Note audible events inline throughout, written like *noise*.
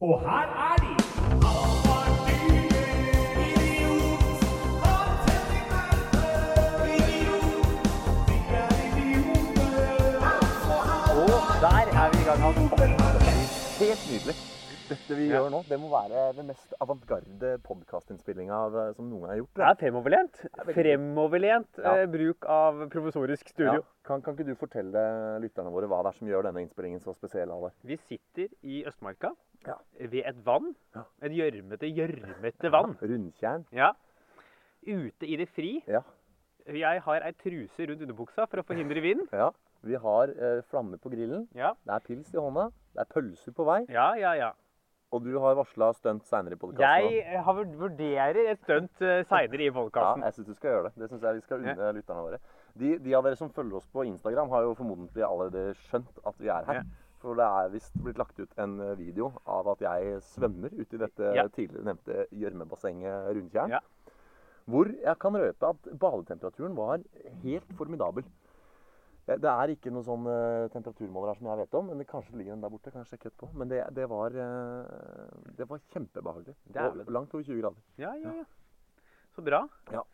Og her er de! Og der er vi i gang. Helt nydelig. Dette vi gjør nå, det må være den mest avantgarde podkastinnspillinga som noen har gjort. Det er fremoverlent. er Fremoverlent Ja. eh, bruk av provisorisk studio. Ja. Kan, kan ikke du fortelle lytterne våre hva det er som gjør denne innspillingen så spesiell? Halvard? Vi sitter i Østmarka Ja. ved et vann. Ja. Et gjørmete, gjørmete vann. *laughs* Rundtjern. Ja. Ute i det fri. Ja. Jeg har ei truse rundt underbuksa for å forhindre vind. *laughs* ja. Vi har eh, flammer på grillen. Ja, Det er pils i hånda. Det er pølser på vei. ja, ja. ja. Og du har varsla stunt seinere i podkasten. Jeg eh, har vurderer et stunt uh, seinere i Ja, jeg syns du skal gjøre det. Det syns jeg vi skal unne lytterne våre. De, de av dere som følger oss på Instagram, har jo formodentlig allerede skjønt at vi er her. For det er visst blitt lagt ut en eh, video av at jeg svømmer ute i dette Ja. tidligere nevnte gjørmebassenget Rundtjern. Ja. Hvor jeg kan røpe at badetemperaturen var helt formidabel. Det er ikke noen sånn eh, temperaturmåler her som jeg vet om, men det kanskje ligger en der borte. kan jeg sjekke etterpå. Men det, det, var, eh, det var kjempebehagelig. Det var langt over 20 grader. Ja, ja, ja. Så bra. Ja.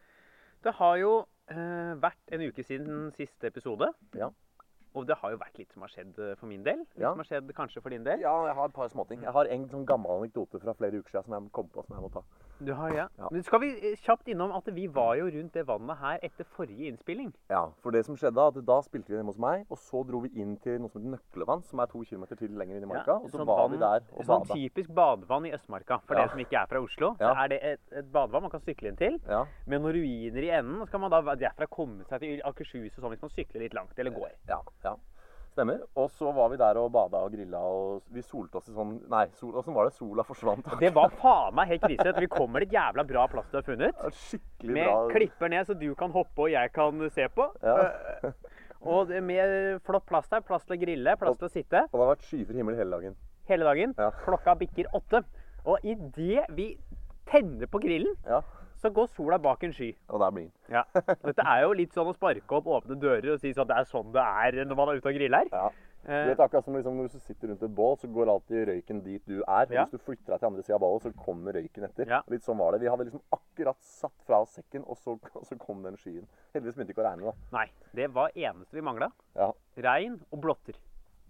Det har jo eh, vært en uke siden siste episode. Ja. Og det har jo vært litt som har skjedd eh, for min del. Litt Ja. som har skjedd kanskje for din del. Ja, jeg har et par småting. Jeg har en sånn gammel anekdote fra flere uker siden som jeg kom på som jeg må ta. Du har, ja. Ja. Men skal vi eh, kjapt innom at vi var jo rundt det vannet her etter forrige innspilling. Ja, for det som skjedde at da spilte vi hjemme hos meg, og så dro vi inn til noe som heter Nøklevann, som er to kilometer til lenger inn i marka, og så sånn var vann- vi der og Sånn bada. typisk badevann i Østmarka. For Ja. dere som ikke er fra Oslo, Ja. så er det et, et badevann man kan sykle inn til. Ja, Med noen ruiner i enden. Og så kan man da derfra komme seg til Akershus og sånn hvis man sykler litt langt eller går. ja, ja. Stemmer. Og så var vi der og bada og grilla, og vi solte oss i sånn Nei, sol, åssen var det? Sola forsvant. Det var faen meg helt krise. Vi kommer til et jævla bra plass du har funnet. Ja, skikkelig Med bra. klipper ned så du kan hoppe og jeg kan se på. Ja. Eh, Og med flott plass der. Plass til å grille, plass til å sitte. Og det har vært skyfri himmel hele dagen. hele dagen. Ja. Klokka bikker åtte. Og idet vi tenner på grillen, Ja, så går sola bak en sky. og der blir den. Ja. Dette er jo litt sånn å sparke opp åpne dører og si sånn det er sånn det er når man er ute og griller. Ja. Du Eh, vet akkurat som liksom, Når du sitter rundt et bål, så går alltid røyken dit du er. Ja. Hvis du flytter deg til andre sida av bålet, så kommer røyken etter. Ja. Litt sånn var det. Vi hadde liksom akkurat satt fra oss sekken, og så, og så kom den skyen. Heldigvis begynte det ikke å regne, da. nei, det var eneste vi mangla. Ja. Regn og blotter.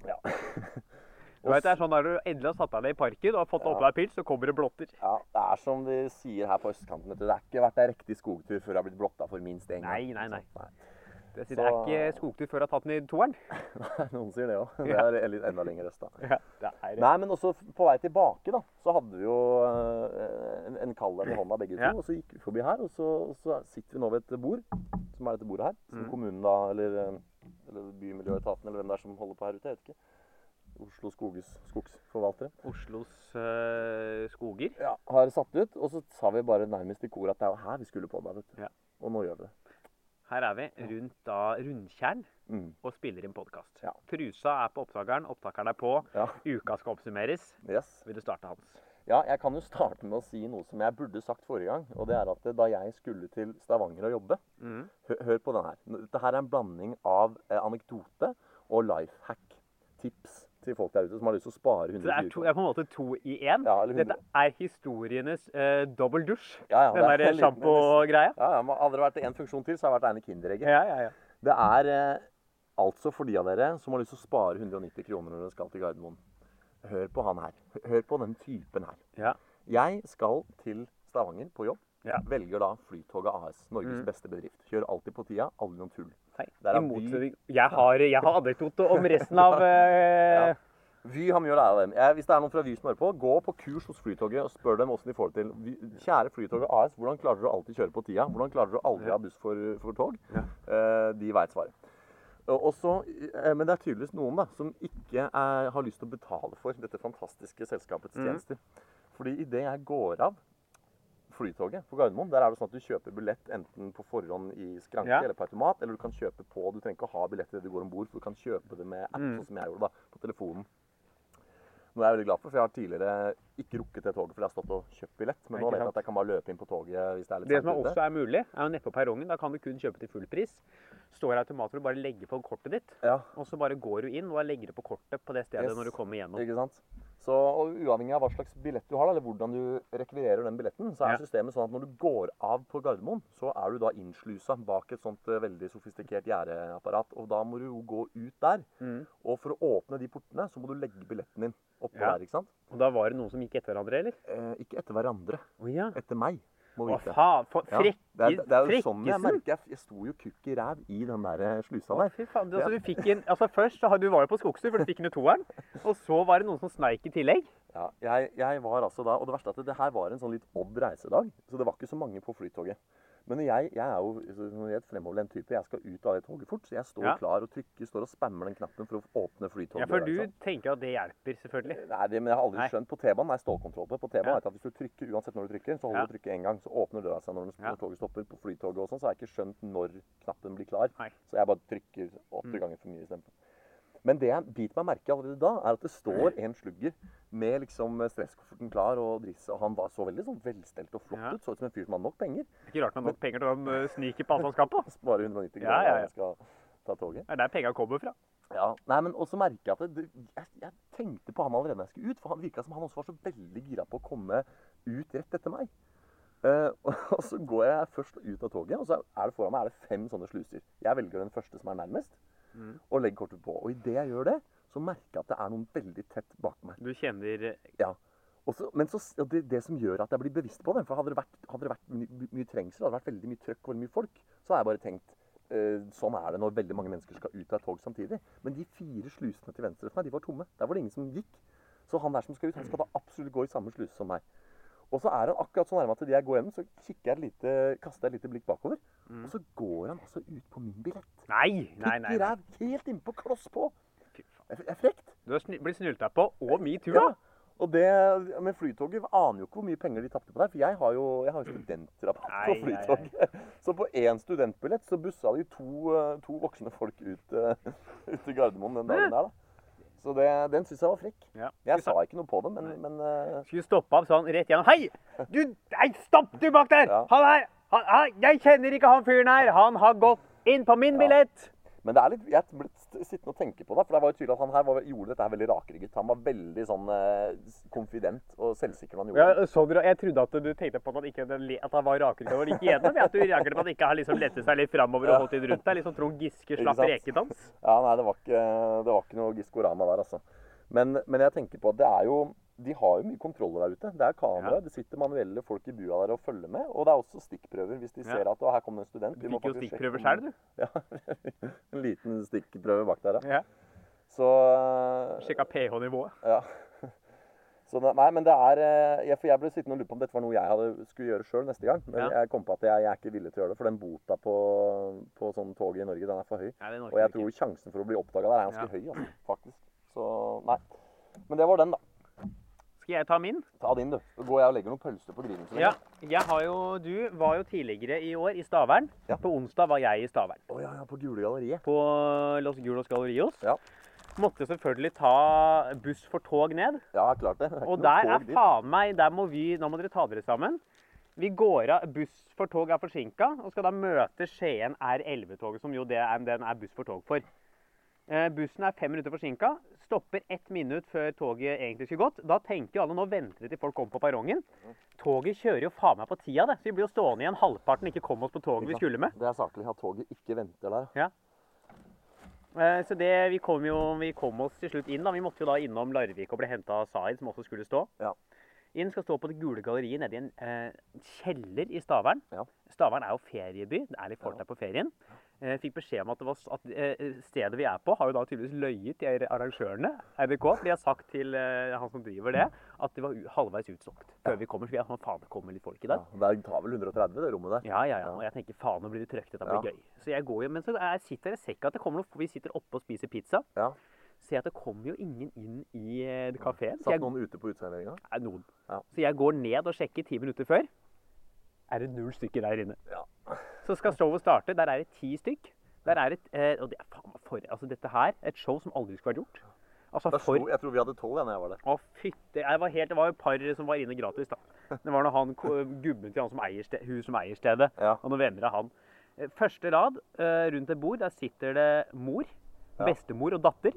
Ja. *laughs* Du vet, det er sånn Når du endelig har satt deg ned i parken og har fått Ja. opp deg pils, så kommer det blotter. ja, Det er som de sier her på østkanten. Det er ikke vært ei riktig skogtur før det har blitt blotta for minst én gang. Nei, nei, nei. Sånn, Det, det er ikke skogtur før du har tatt den i toeren. *laughs* nei. Noen sier det òg. *laughs* Det Ja. er litt enda lenger øst, da. *laughs* Ja, det er Nei, men også på vei tilbake, da, så hadde vi jo eh, en, en kald en i hånda begge to. Ja. Og så gikk vi forbi her, og så, så sitter vi nå ved et bord, som er dette bordet her. Som Mm. kommunen da, eller, eh, eller Bymiljøetaten, eller hvem det er som holder på her ute, jeg vet ikke. Oslo Skoges, skogsforvaltere. Oslos øh, skoger. Ja, har satt ut, og så sa vi bare nærmest i kor at det er jo her vi skulle på da, vet du. Ja. Og nå gjør vi det. Her er vi rundt da Rundtjern Mm. og spiller inn podkast. Ja. Trusa er på opptakeren, opptakeren er på. Ja. Uka skal oppsummeres. Yes. Vil du starte, Hans? Ja, jeg kan jo starte med å si noe som jeg burde sagt forrige gang. Og det er at da jeg skulle til Stavanger og jobbe Mm. Hør, hør på den her. Dette her er en blanding av eh, anekdote og life hack. Tips til folk der ute som har lyst til å spare Så det 120 er, to, det er på en måte to i én. Ja, Dette er historienes uh, dobbel dusj. Ja, ja, Den det er der sjampo-greia. Ja, ja, Hadde det vært én funksjon til, så hadde det vært ene Kinderegget. Ja, ja, ja. Det er uh, altså for de av dere som har lyst til å spare 190 kroner når dere skal til Gardermoen. Hør på han her. Hør på den typen her. ja. Jeg skal til Stavanger på jobb. Ja. Velger da Flytoget AS, Norges Mm. beste bedrift. Kjører alltid på tida, aldri noen tull. Vy. Jeg har, jeg har anekdote om resten av *laughs* eh, Vy har mye å lære av dem. Jeg, hvis det er noen fra Vy som hører på, gå på kurs hos Flytoget og spør dem hvordan de får det til. Vy, kjære Flytoget AS, hvordan klarer dere å alltid kjøre på tida? Hvordan klarer dere å aldri Ja. ha buss for, for tog? Ja. Uh, de veit svaret. Og og så, eh, men det er tydeligvis noen da, som ikke er, har lyst til å betale for dette fantastiske selskapets tjenester. Mm. Fordi idet jeg går av Flytoget på Gardermoen, der er det sånn at du kjøper billett enten på forhånd i skranke Ja. eller på automat, eller du kan kjøpe på Du trenger ikke å ha billett idet du går om bord, for du kan kjøpe det med app, Mm. sånn som jeg gjorde da, på telefonen. Nå er jeg veldig glad for, for jeg har tidligere ikke rukket det toget fordi jeg har stått og kjøpt billett. Men nå vet jeg sant. at jeg kan bare løpe inn på toget hvis det er litt Det som er også er mulig, er jo nede på perrongen. Da kan du kun kjøpe til full pris. Står automater og bare legger på kortet ditt. Ja, Og så bare går du inn og legger det på kortet på det stedet Yes. når du kommer gjennom. ikke sant? Så Uavhengig av hva slags billett du har, da, eller hvordan du rekvirerer den billetten, så er Ja. systemet sånn at når du går av på Gardermoen, så er du da innslusa bak et sånt eh, veldig sofistikert gjerdeapparat. Og da må du jo gå ut der. Mm. Og for å åpne de portene, så må du legge billetten din oppå Ja. der. ikke sant? Og da var det noen som gikk etter hverandre, eller? Eh, ikke etter hverandre. Å ja. Etter meg, må Å faen, for Ja, det, er, det er jo sånn jeg merker. Jeg, jeg sto jo kukk i ræv i den der slusa der. Å, fy faen. Altså, du fikk en, altså først så du var jo på skogstur, for du fikk ned toeren. Og så var det noen som sneik i tillegg. Ja, jeg, jeg var altså da, og det verste er at det her var en sånn litt odd reisedag, så det var ikke så mange på flytoget. Men jeg, jeg er jo jeg er et fremoverlent type. Jeg skal ut av det toget fort, så jeg står Ja. klar og trykker, står og spammer den knappen for å åpne flytoget. Ja, for du tenker at det hjelper, selvfølgelig. Nei, det, men jeg har aldri Nei. skjønt på T-banen. er stålkontroll på. På T-banen Ja. er jeg at hvis du trykker, uansett når du trykker, så holder Ja. du trykket én gang, så åpner døra seg når, den- når toget stopper. På flytoget og sånn, så har jeg ikke skjønt når knappen blir klar. Nei. Så jeg bare trykker åtte Mm. ganger for mye istedenfor. Men det jeg biter meg merke i allerede da, er at det står en slugger med liksom stresskofferten klar og drisse, og han var så veldig sånn velstelt og flott Ja. ut. Så ut som en fyr som hadde nok penger. Er ikke rart man har nok penger til å uh, snike på alt han skal *laughs* på. Spare 190 Ja, kroner ja, ja. han skal ta toget. Det er der penga kommer fra. Ja, nei, men også jeg at det, jeg, jeg tenkte på han allerede da jeg skulle ut, for han virka som han også var så veldig gira på å komme ut rett etter meg. Uh, *laughs* og så går jeg først ut av toget, og så er det foran meg er det fem sånne sluser. Jeg velger den første som er nærmest, Mm. og legger kortet på. Og idet jeg gjør det, så merker jeg at det er noen veldig tett bak meg. Du kjenner eh, Ja. Og så- men så, det, det som gjør at jeg blir bevisst på det For hadde det vært, hadde det vært my, my, mye trengsel, hadde det vært veldig mye trøkk og mye folk, så har jeg bare tenkt eh, sånn er det når veldig mange mennesker skal ut av et tog samtidig. Men de fire slusene til venstre for meg, de var tomme. Der var det ingen som gikk. Så han der som skal ut, han skal da absolutt gå i samme sluse som meg. Og så er han akkurat så nærme at idet jeg går gjennom, så kikker jeg et lite, kaster jeg et lite blikk bakover. Mm. Og så går han altså ut på min billett. Nei, nei, nei. Pikker nei. ræv, helt innpå, kloss på. Det er- frekt. Du har blitt snylta på, og metoo. Ja. Og det, men Flytoget aner jo ikke hvor mye penger de tapte på der. For jeg har jo, jeg har jo studentrabatt på Nei, nei, Flytoget. *laughs* Så på én studentbillett så bussa de to, eh, to voksne folk ut, eh, *laughs* ut til Gardermoen den dagen der, da. Så det, den syns jeg var frekk. Ja. Jeg sa ikke noe på det, men, men uh... Skulle stoppe av sånn rett gjennom. Hei! Du, nei, stopp du bak der! Ja. Han her! Han, jeg kjenner ikke han fyren her! Han har gått inn på min billett! Men det er litt, jeg ble sittende og tenke på det, for det var jo tydelig at han her var, gjorde dette her veldig rakrygget. Han var veldig sånn eh, konfident og selvsikker når han gjorde Ja, så du, jeg trodde at du tenkte på at han, ikke at han var rakrygget og gikk igjennom. jeg. At du på at han ikke har liksom lettet seg litt framover og holdt litt rundt deg. Litt sånn Trond Giske slapp rekedans. Ja, nei, det var ikke, det var ikke noe Giskorama der, altså. Men, men jeg tenker på at det er jo De har jo mye kontroller der ute. Det er kamera, Ja. det sitter manuelle folk i bua der og følger med. Og det er også stikkprøver hvis de Ja. ser at her kommer det en student. Du fikk jo stikkprøver sjøl, du. Ja, *laughs* en liten stikkprøve bak der, ja. Så Sjekka pH-nivået. Ja. *laughs* Så nei, men det er eh, jeg, For jeg ble sittende og lure på om dette var noe jeg hadde, skulle gjøre sjøl neste gang. Men Ja. jeg kom på at jeg, jeg er ikke villig til å gjøre det. For den bota på, på sånn tog i Norge, den er for høy. Nei, Og jeg tror sjansen for å bli oppdaga der er ganske høy, altså, faktisk. Så nei. Men det var den, da. Skal jeg ta min? Ta din, du. Så går jeg og legger noen pølser på grillen. Ja. Jeg har jo, du var jo tidligere i år i Stavern. Ja. På onsdag var jeg i Stavern. Å ja, ja, på Gule galleriet. På Los Gulos Gallerios. Ja. Måtte selvfølgelig ta buss for tog ned. Ja, klart det. det Og der er faen meg Der må vi Nå må dere ta dere sammen. Vi går av Buss for tog er forsinka og skal da møte Skien R11-toget, som jo det er, den er buss for tog for. Eh, bussen er fem minutter forsinka. Stopper ett minutt før toget egentlig skulle gått. Da tenker alle nå venter de til folk kommer på perrongen. Toget kjører jo faen meg på tida, det. Så vi blir jo stående igjen halvparten ikke kom oss på toget vi skulle med. Det er saklig at toget ikke venter der. Ja. Så det, vi kom jo vi kom oss til slutt inn. da. Vi måtte jo da innom Larvik og ble henta av Zaid, som også skulle stå. Ja. Inn skal stå på det gule galleriet nede i en eh, kjeller i Stavern. Ja. Stavern er jo ferieby. Det er litt folk Ja. der på ferien. Eh, fikk beskjed om at, det var, at eh, stedet vi er på, har jo da tydeligvis løyet til arrangørene, RBK. For de har sagt til eh, han som driver det, at det var halvveis utsolgt før Ja. vi kommer. Så vi er sånn, faen, det kommer litt folk i Ja, dag. det tar vel 130, det rommet der. Ja, ja, ja. Ja. Og jeg tenker faen, nå blir det trøkt. Dette blir Ja. gøy. Så jeg går jo, Men så jeg sitter jeg i sekka at det kommer noe, vi sitter oppe og spiser pizza. Ja. Ser at det kommer jo ingen inn i eh, kafeen. Satt jeg, noen ute på uteserveringa? er noen. Ja. så jeg går ned og sjekker ti minutter før. Er det null stykker der inne. Ja. *laughs* Så skal showet starte. Der er det ti stykk. Der er et, eh, og det er faen meg for, altså dette her, et show som aldri skulle vært gjort. Altså for sto, jeg tror vi hadde tolv da jeg var der. Å, fytte. Jeg var helt, det var jo par som var inne gratis, da. Det var når han, *laughs* gubben til han som eier sted, hun som eier stedet, Ja. og noen venner av han. Eh, Første rad rundt et bord, der sitter det mor, bestemor og datter.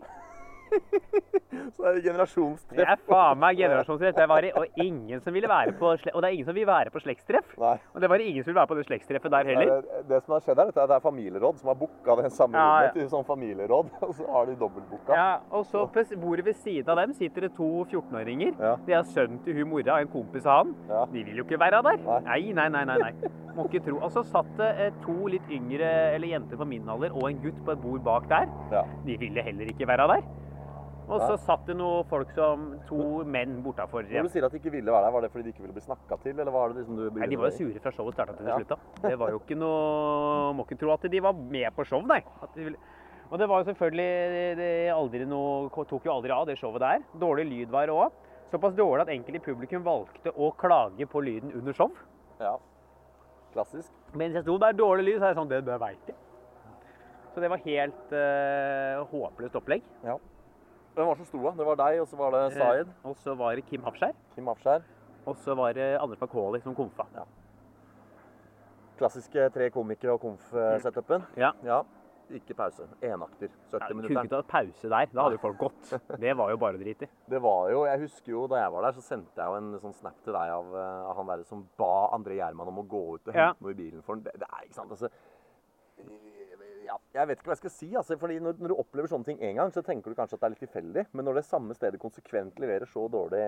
Så er det generasjonstreff. Det er faen meg generasjonstreff. Det var og ingen som ville være på Og det er ingen som vil være på slektstreff. Nei. Og det var ingen som ville være på det slektstreffet der heller. Det, det som har skjedd her, er at det er familieråd som har booka det samme Ja, rommet til sånn familieråd. *laughs* Og så har de dobbeltbooka. Ja, og så på bordet ved siden av dem sitter det to 14-åringer. Ja. De har sønnen til hun mora og en kompis av han. Ja. De vil jo ikke være der. Nei. Nei, nei, nei. nei, nei. Må ikke tro. Og så satt det eh, to litt yngre eller jenter på min alder og en gutt på et bord bak der. Ja. De ville heller ikke være der. Og så satt det noen folk som To menn bortafor. Når du sier at de ikke ville være der, var det fordi de ikke ville bli snakka til, eller var det liksom du Nei, De var jo sure fra showet starta til det Ja. slutta. Det var jo ikke noe Må ikke tro at de var med på show, nei. De ville... Og det var jo selvfølgelig det noe Tok jo aldri av, det showet der. Dårlig lyd var det òg. Såpass dårlig at enkelte i publikum valgte å klage på lyden under show. Ja. Klassisk. Mens jeg sto der, dårlig lyd, så er jeg sånn Det, det veit jeg. Så det var helt eh, håpløst opplegg. Ja. Hvem var det som sto da? Det var deg, og så var det Zaid. Eh, og så var det Kim Hafskjær. Kim Hafskjær. Og så var det Anders McCauley som komfa. Klassiske tre komikere og komf-setupen. Ja. ja. Ikke pause. Enakter. 70 Ja, minutter. kunne ikke tatt pause der. Da hadde jo folk gått. Det var jo bare å drite i. Det var jo, Jeg husker jo da jeg var der, så sendte jeg jo en sånn snap til deg av, eh, av han der som ba André Gjerman om å gå ut og Ja. hente noe i bilen for han. Det, det er ikke sant, altså. Ja, jeg vet ikke hva jeg skal si. altså, fordi når, når du opplever sånne ting én gang, så tenker du kanskje at det er litt tilfeldig. Men når det samme stedet konsekvent leverer så dårlig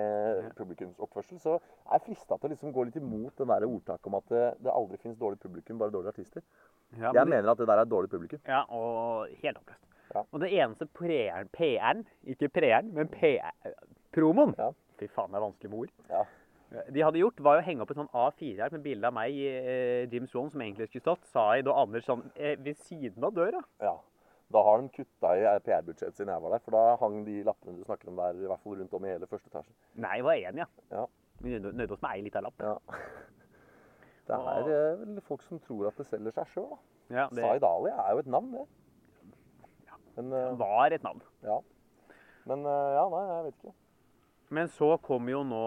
publikumsoppførsel, så er jeg frista til å liksom gå litt imot den der ordtaket om at det, det aldri finnes dårlig publikum, bare dårlige artister. Ja, Jeg men- mener at det der er dårlig publikum. Ja, og helt oppløst. Ja. Og det eneste PR-en, ikke PR-en, men PR-promoen Ja. Fy faen, det er vanskelig med ord. Ja. De hadde gjort, var å henge opp et sånn A4-ark med bilde av meg i eh, Jim Swan, som egentlig skulle stått, Zaid og Anders sånn eh, ved siden av døra. Ja. Da har de kutta i PR-budsjettet siden jeg var der. For da hang de lappene du snakker om der, i hvert fall rundt om i hele første etasje. Nei, det var én, ja. Ja. Vi nøyde oss med ei lita lapp. Ja. *laughs* Det er eh, vel folk som tror at det selger seg sjøl, da. Ja, det Zaid Ali er jo et navn, det. Men, eh, var et navn. ja. Men eh, ja, nei, jeg vet ikke. Men så kommer jo nå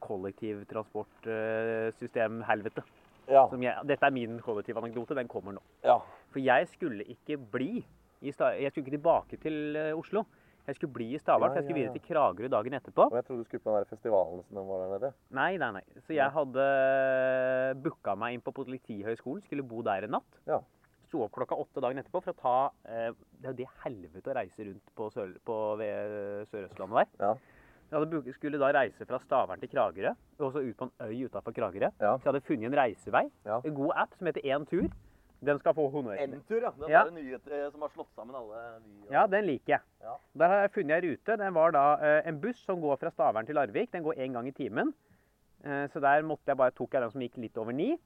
kollektivtransportsystem-helvete. Ja. Som jeg- Dette er min kollektivanekdote. Den kommer nå. ja. For jeg skulle ikke bli Jeg skulle ikke tilbake til eh, Oslo. Jeg skulle bli i Stavern, Ja, for jeg skulle videre til Kragerø dagen etterpå. Og jeg trodde du skulle på den der festivalen som den var der nede. Nei, nei, nei. Så jeg hadde booka meg inn på Politihøgskolen, skulle bo der en natt. Ja. Sto opp klokka åtte dagen etterpå for å ta eh, Det er jo det helvete å reise rundt på, sør, på Sør-Østlandet der. Ja. Jeg hadde skulle da reise fra Stavern til Kragerø, og så ut på en øy utafor Kragerø. Ja. Så jeg hadde funnet en reisevei, Ja. en god app som heter Entur. Den skal få honnør. Entur, ja. Den Ja. Er nye eh, som har slått sammen alle Vy Ja, den liker jeg. Ja. Der har jeg funnet ei rute. Den var da eh, en buss som går fra Stavern til Larvik. Den går én gang i timen. Eh, så der måtte jeg bare, tok jeg den som gikk litt over ni.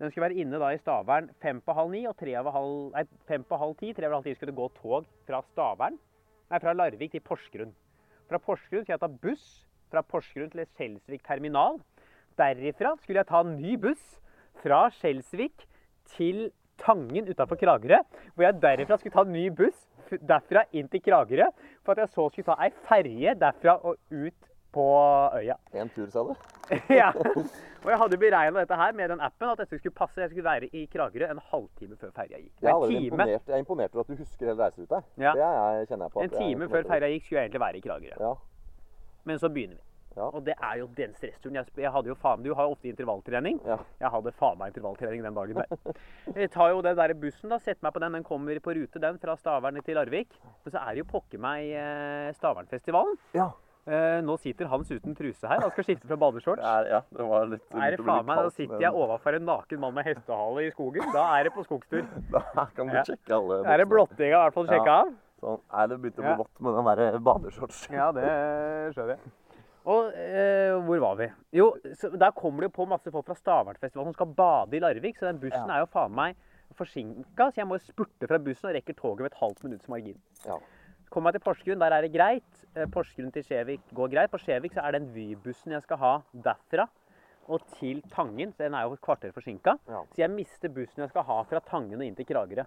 Den skulle være inne da i Stavern fem på halv ni, og tre over halv, nei, fem på halv ti. Tre over halv ti skulle det gå tog fra Stavern, nei, fra Larvik til Porsgrunn. Fra Porsgrunn skulle jeg ta buss fra Porsgrunn til Skjelsvik terminal. Derifra skulle jeg ta en ny buss fra Skjelsvik til Tangen utafor Kragerø. Hvor jeg derifra skulle ta en ny buss derfra inn til Kragerø. For at jeg så skulle ta ei ferje derfra og ut på øya. *laughs* En tur, sa du? *laughs* ja. Og jeg hadde beregna dette her med den appen, at dette skulle passe. Jeg skulle være i Kragerø en halvtime før ferja gikk. Jeg er, imponert, jeg er imponert over at du husker hele reiseruta. Ja. Det jeg, kjenner jeg på. en time før ferja gikk, skulle jeg egentlig være i Kragerø. Ja. Men så begynner vi. Ja. Og det er jo den stressturen. Jeg, jeg hadde jo faen, Du har ofte intervalltrening. Ja. Jeg hadde faen meg intervalltrening den dagen der. *laughs* Jeg tar jo den der bussen, da, setter meg på den. Den kommer på rute, den, fra Stavern til Larvik. Men så er det jo pokker meg eh, Stavernfestivalen. ja. Eh, nå sitter Hans uten truse her. Han skal skifte fra badeshorts. Er, ja, det var litt Er det faen meg, Da sitter jeg overfor en naken mann med hestehale i skogen. Da er det på skogstur. *laughs* Da kan du sjekke alle Da er det boksene. blottinga i hvert fall sjekka av. Sånn. Nei, det begynte å bli vått med den der badeshortsen. *laughs* Ja, det skjønner jeg. Og eh, hvor var vi? Jo, der kommer det jo på masse folk fra Stavernfestivalen som skal bade i Larvik. Så den bussen Ja. er jo faen meg forsinka, så jeg må jo spurte fra bussen og rekker toget med et halvt minutts margin. Ja. Kommer meg til Porsgrunn, der er det greit. Eh, Porsgrunn til Skjevik går greit. På Skjevik så er den Vy-bussen jeg skal ha derfra og til Tangen. Så den er jo et kvarter forsinka. Ja. Så jeg mister bussen jeg skal ha fra Tangen og inn til Kragerø.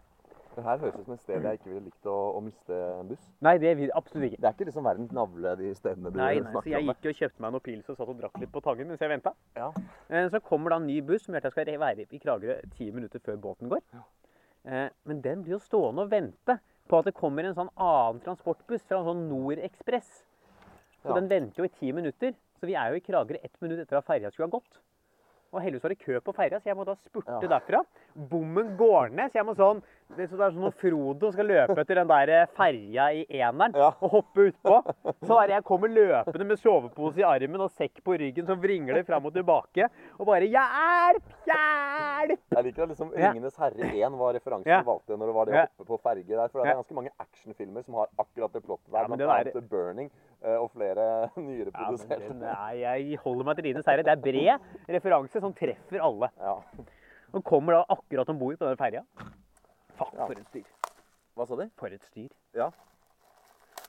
Det her høres ut som et sted jeg ikke ville likt å, å miste en buss. Nei, det vil absolutt ikke. Det er ikke liksom verdens navle, de stedene du Nei, nei, så jeg om. gikk og kjøpte meg noen pils og satt og drakk litt på Tangen mens jeg venta. Ja. Eh, Så kommer da en ny buss som gjør at jeg skal være i Kragerø ti minutter før båten går. Ja. Men den blir jo stående og vente. På at det kommer en sånn annen transportbuss fra en sånn Norekspress. Så Ja. den venter jo i ti minutter. Så vi er jo i Kragerø ett minutt etter at ferja skulle ha gått. Og heldigvis var det kø på ferja, så jeg må da spurte Ja. derfra. Bommen går ned, så jeg må sånn Det er så det er sånn når Frodo skal løpe etter den der eh, ferja i eneren Ja. og hoppe utpå. Så er det jeg kommer løpende med sovepose i armen og sekk på ryggen som vringler fram og tilbake. Og bare Hjelp! Hjelp! Jeg liker at liksom 'Ringenes herre 1' var referansen Ja. du valgte når det var det å hoppe på ferge der. For det er ganske mange actionfilmer som har akkurat det plottet der. Ja, men blant det der- annet The 'Burning' eh, og flere *laughs* nyere Ja, produserte. er, jeg holder meg til 'Ringenes herre. Det er bred referanse som treffer alle. Ja. Og kommer da akkurat om bord på den ferja. Fuck, Ja. for et styr. Hva sa de? For et styr. Ja.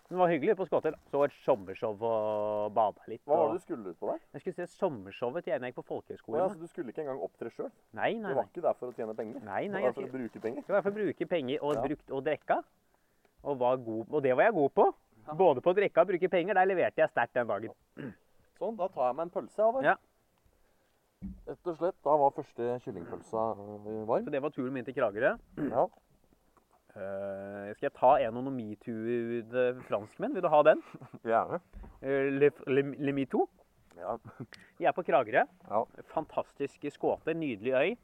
Den var hyggelig på Skåtel. Så et sommershow og bada litt. Hva var det du skulle ut på der? Jeg skulle se sommershowet til en jeg gikk på folkehøyskolen. ja, så du skulle ikke engang opptre sjøl? Nei, nei, nei, Du var ikke der for å tjene penger? Nei, nei, du var der for å bruke penger? Jeg var for å bruke penger og Ja. brukt og drikka. Og, og det var jeg god på. Både på å drikke og bruke penger. Der leverte jeg sterkt den dagen. Sånn, da tar jeg meg en pølse, Halvard. Ja. Rett og slett. Da var første kyllingpølsa eh, varm. Så det var turen min til Kragerø. Ja. Uh, skal jeg ta en onomitude franskmenn? Vil du ha den? Gjerne. Eh, Le, le, le Mito. Ja. Vi er på Kragerø. Ja. Fantastisk skåte, nydelig øy.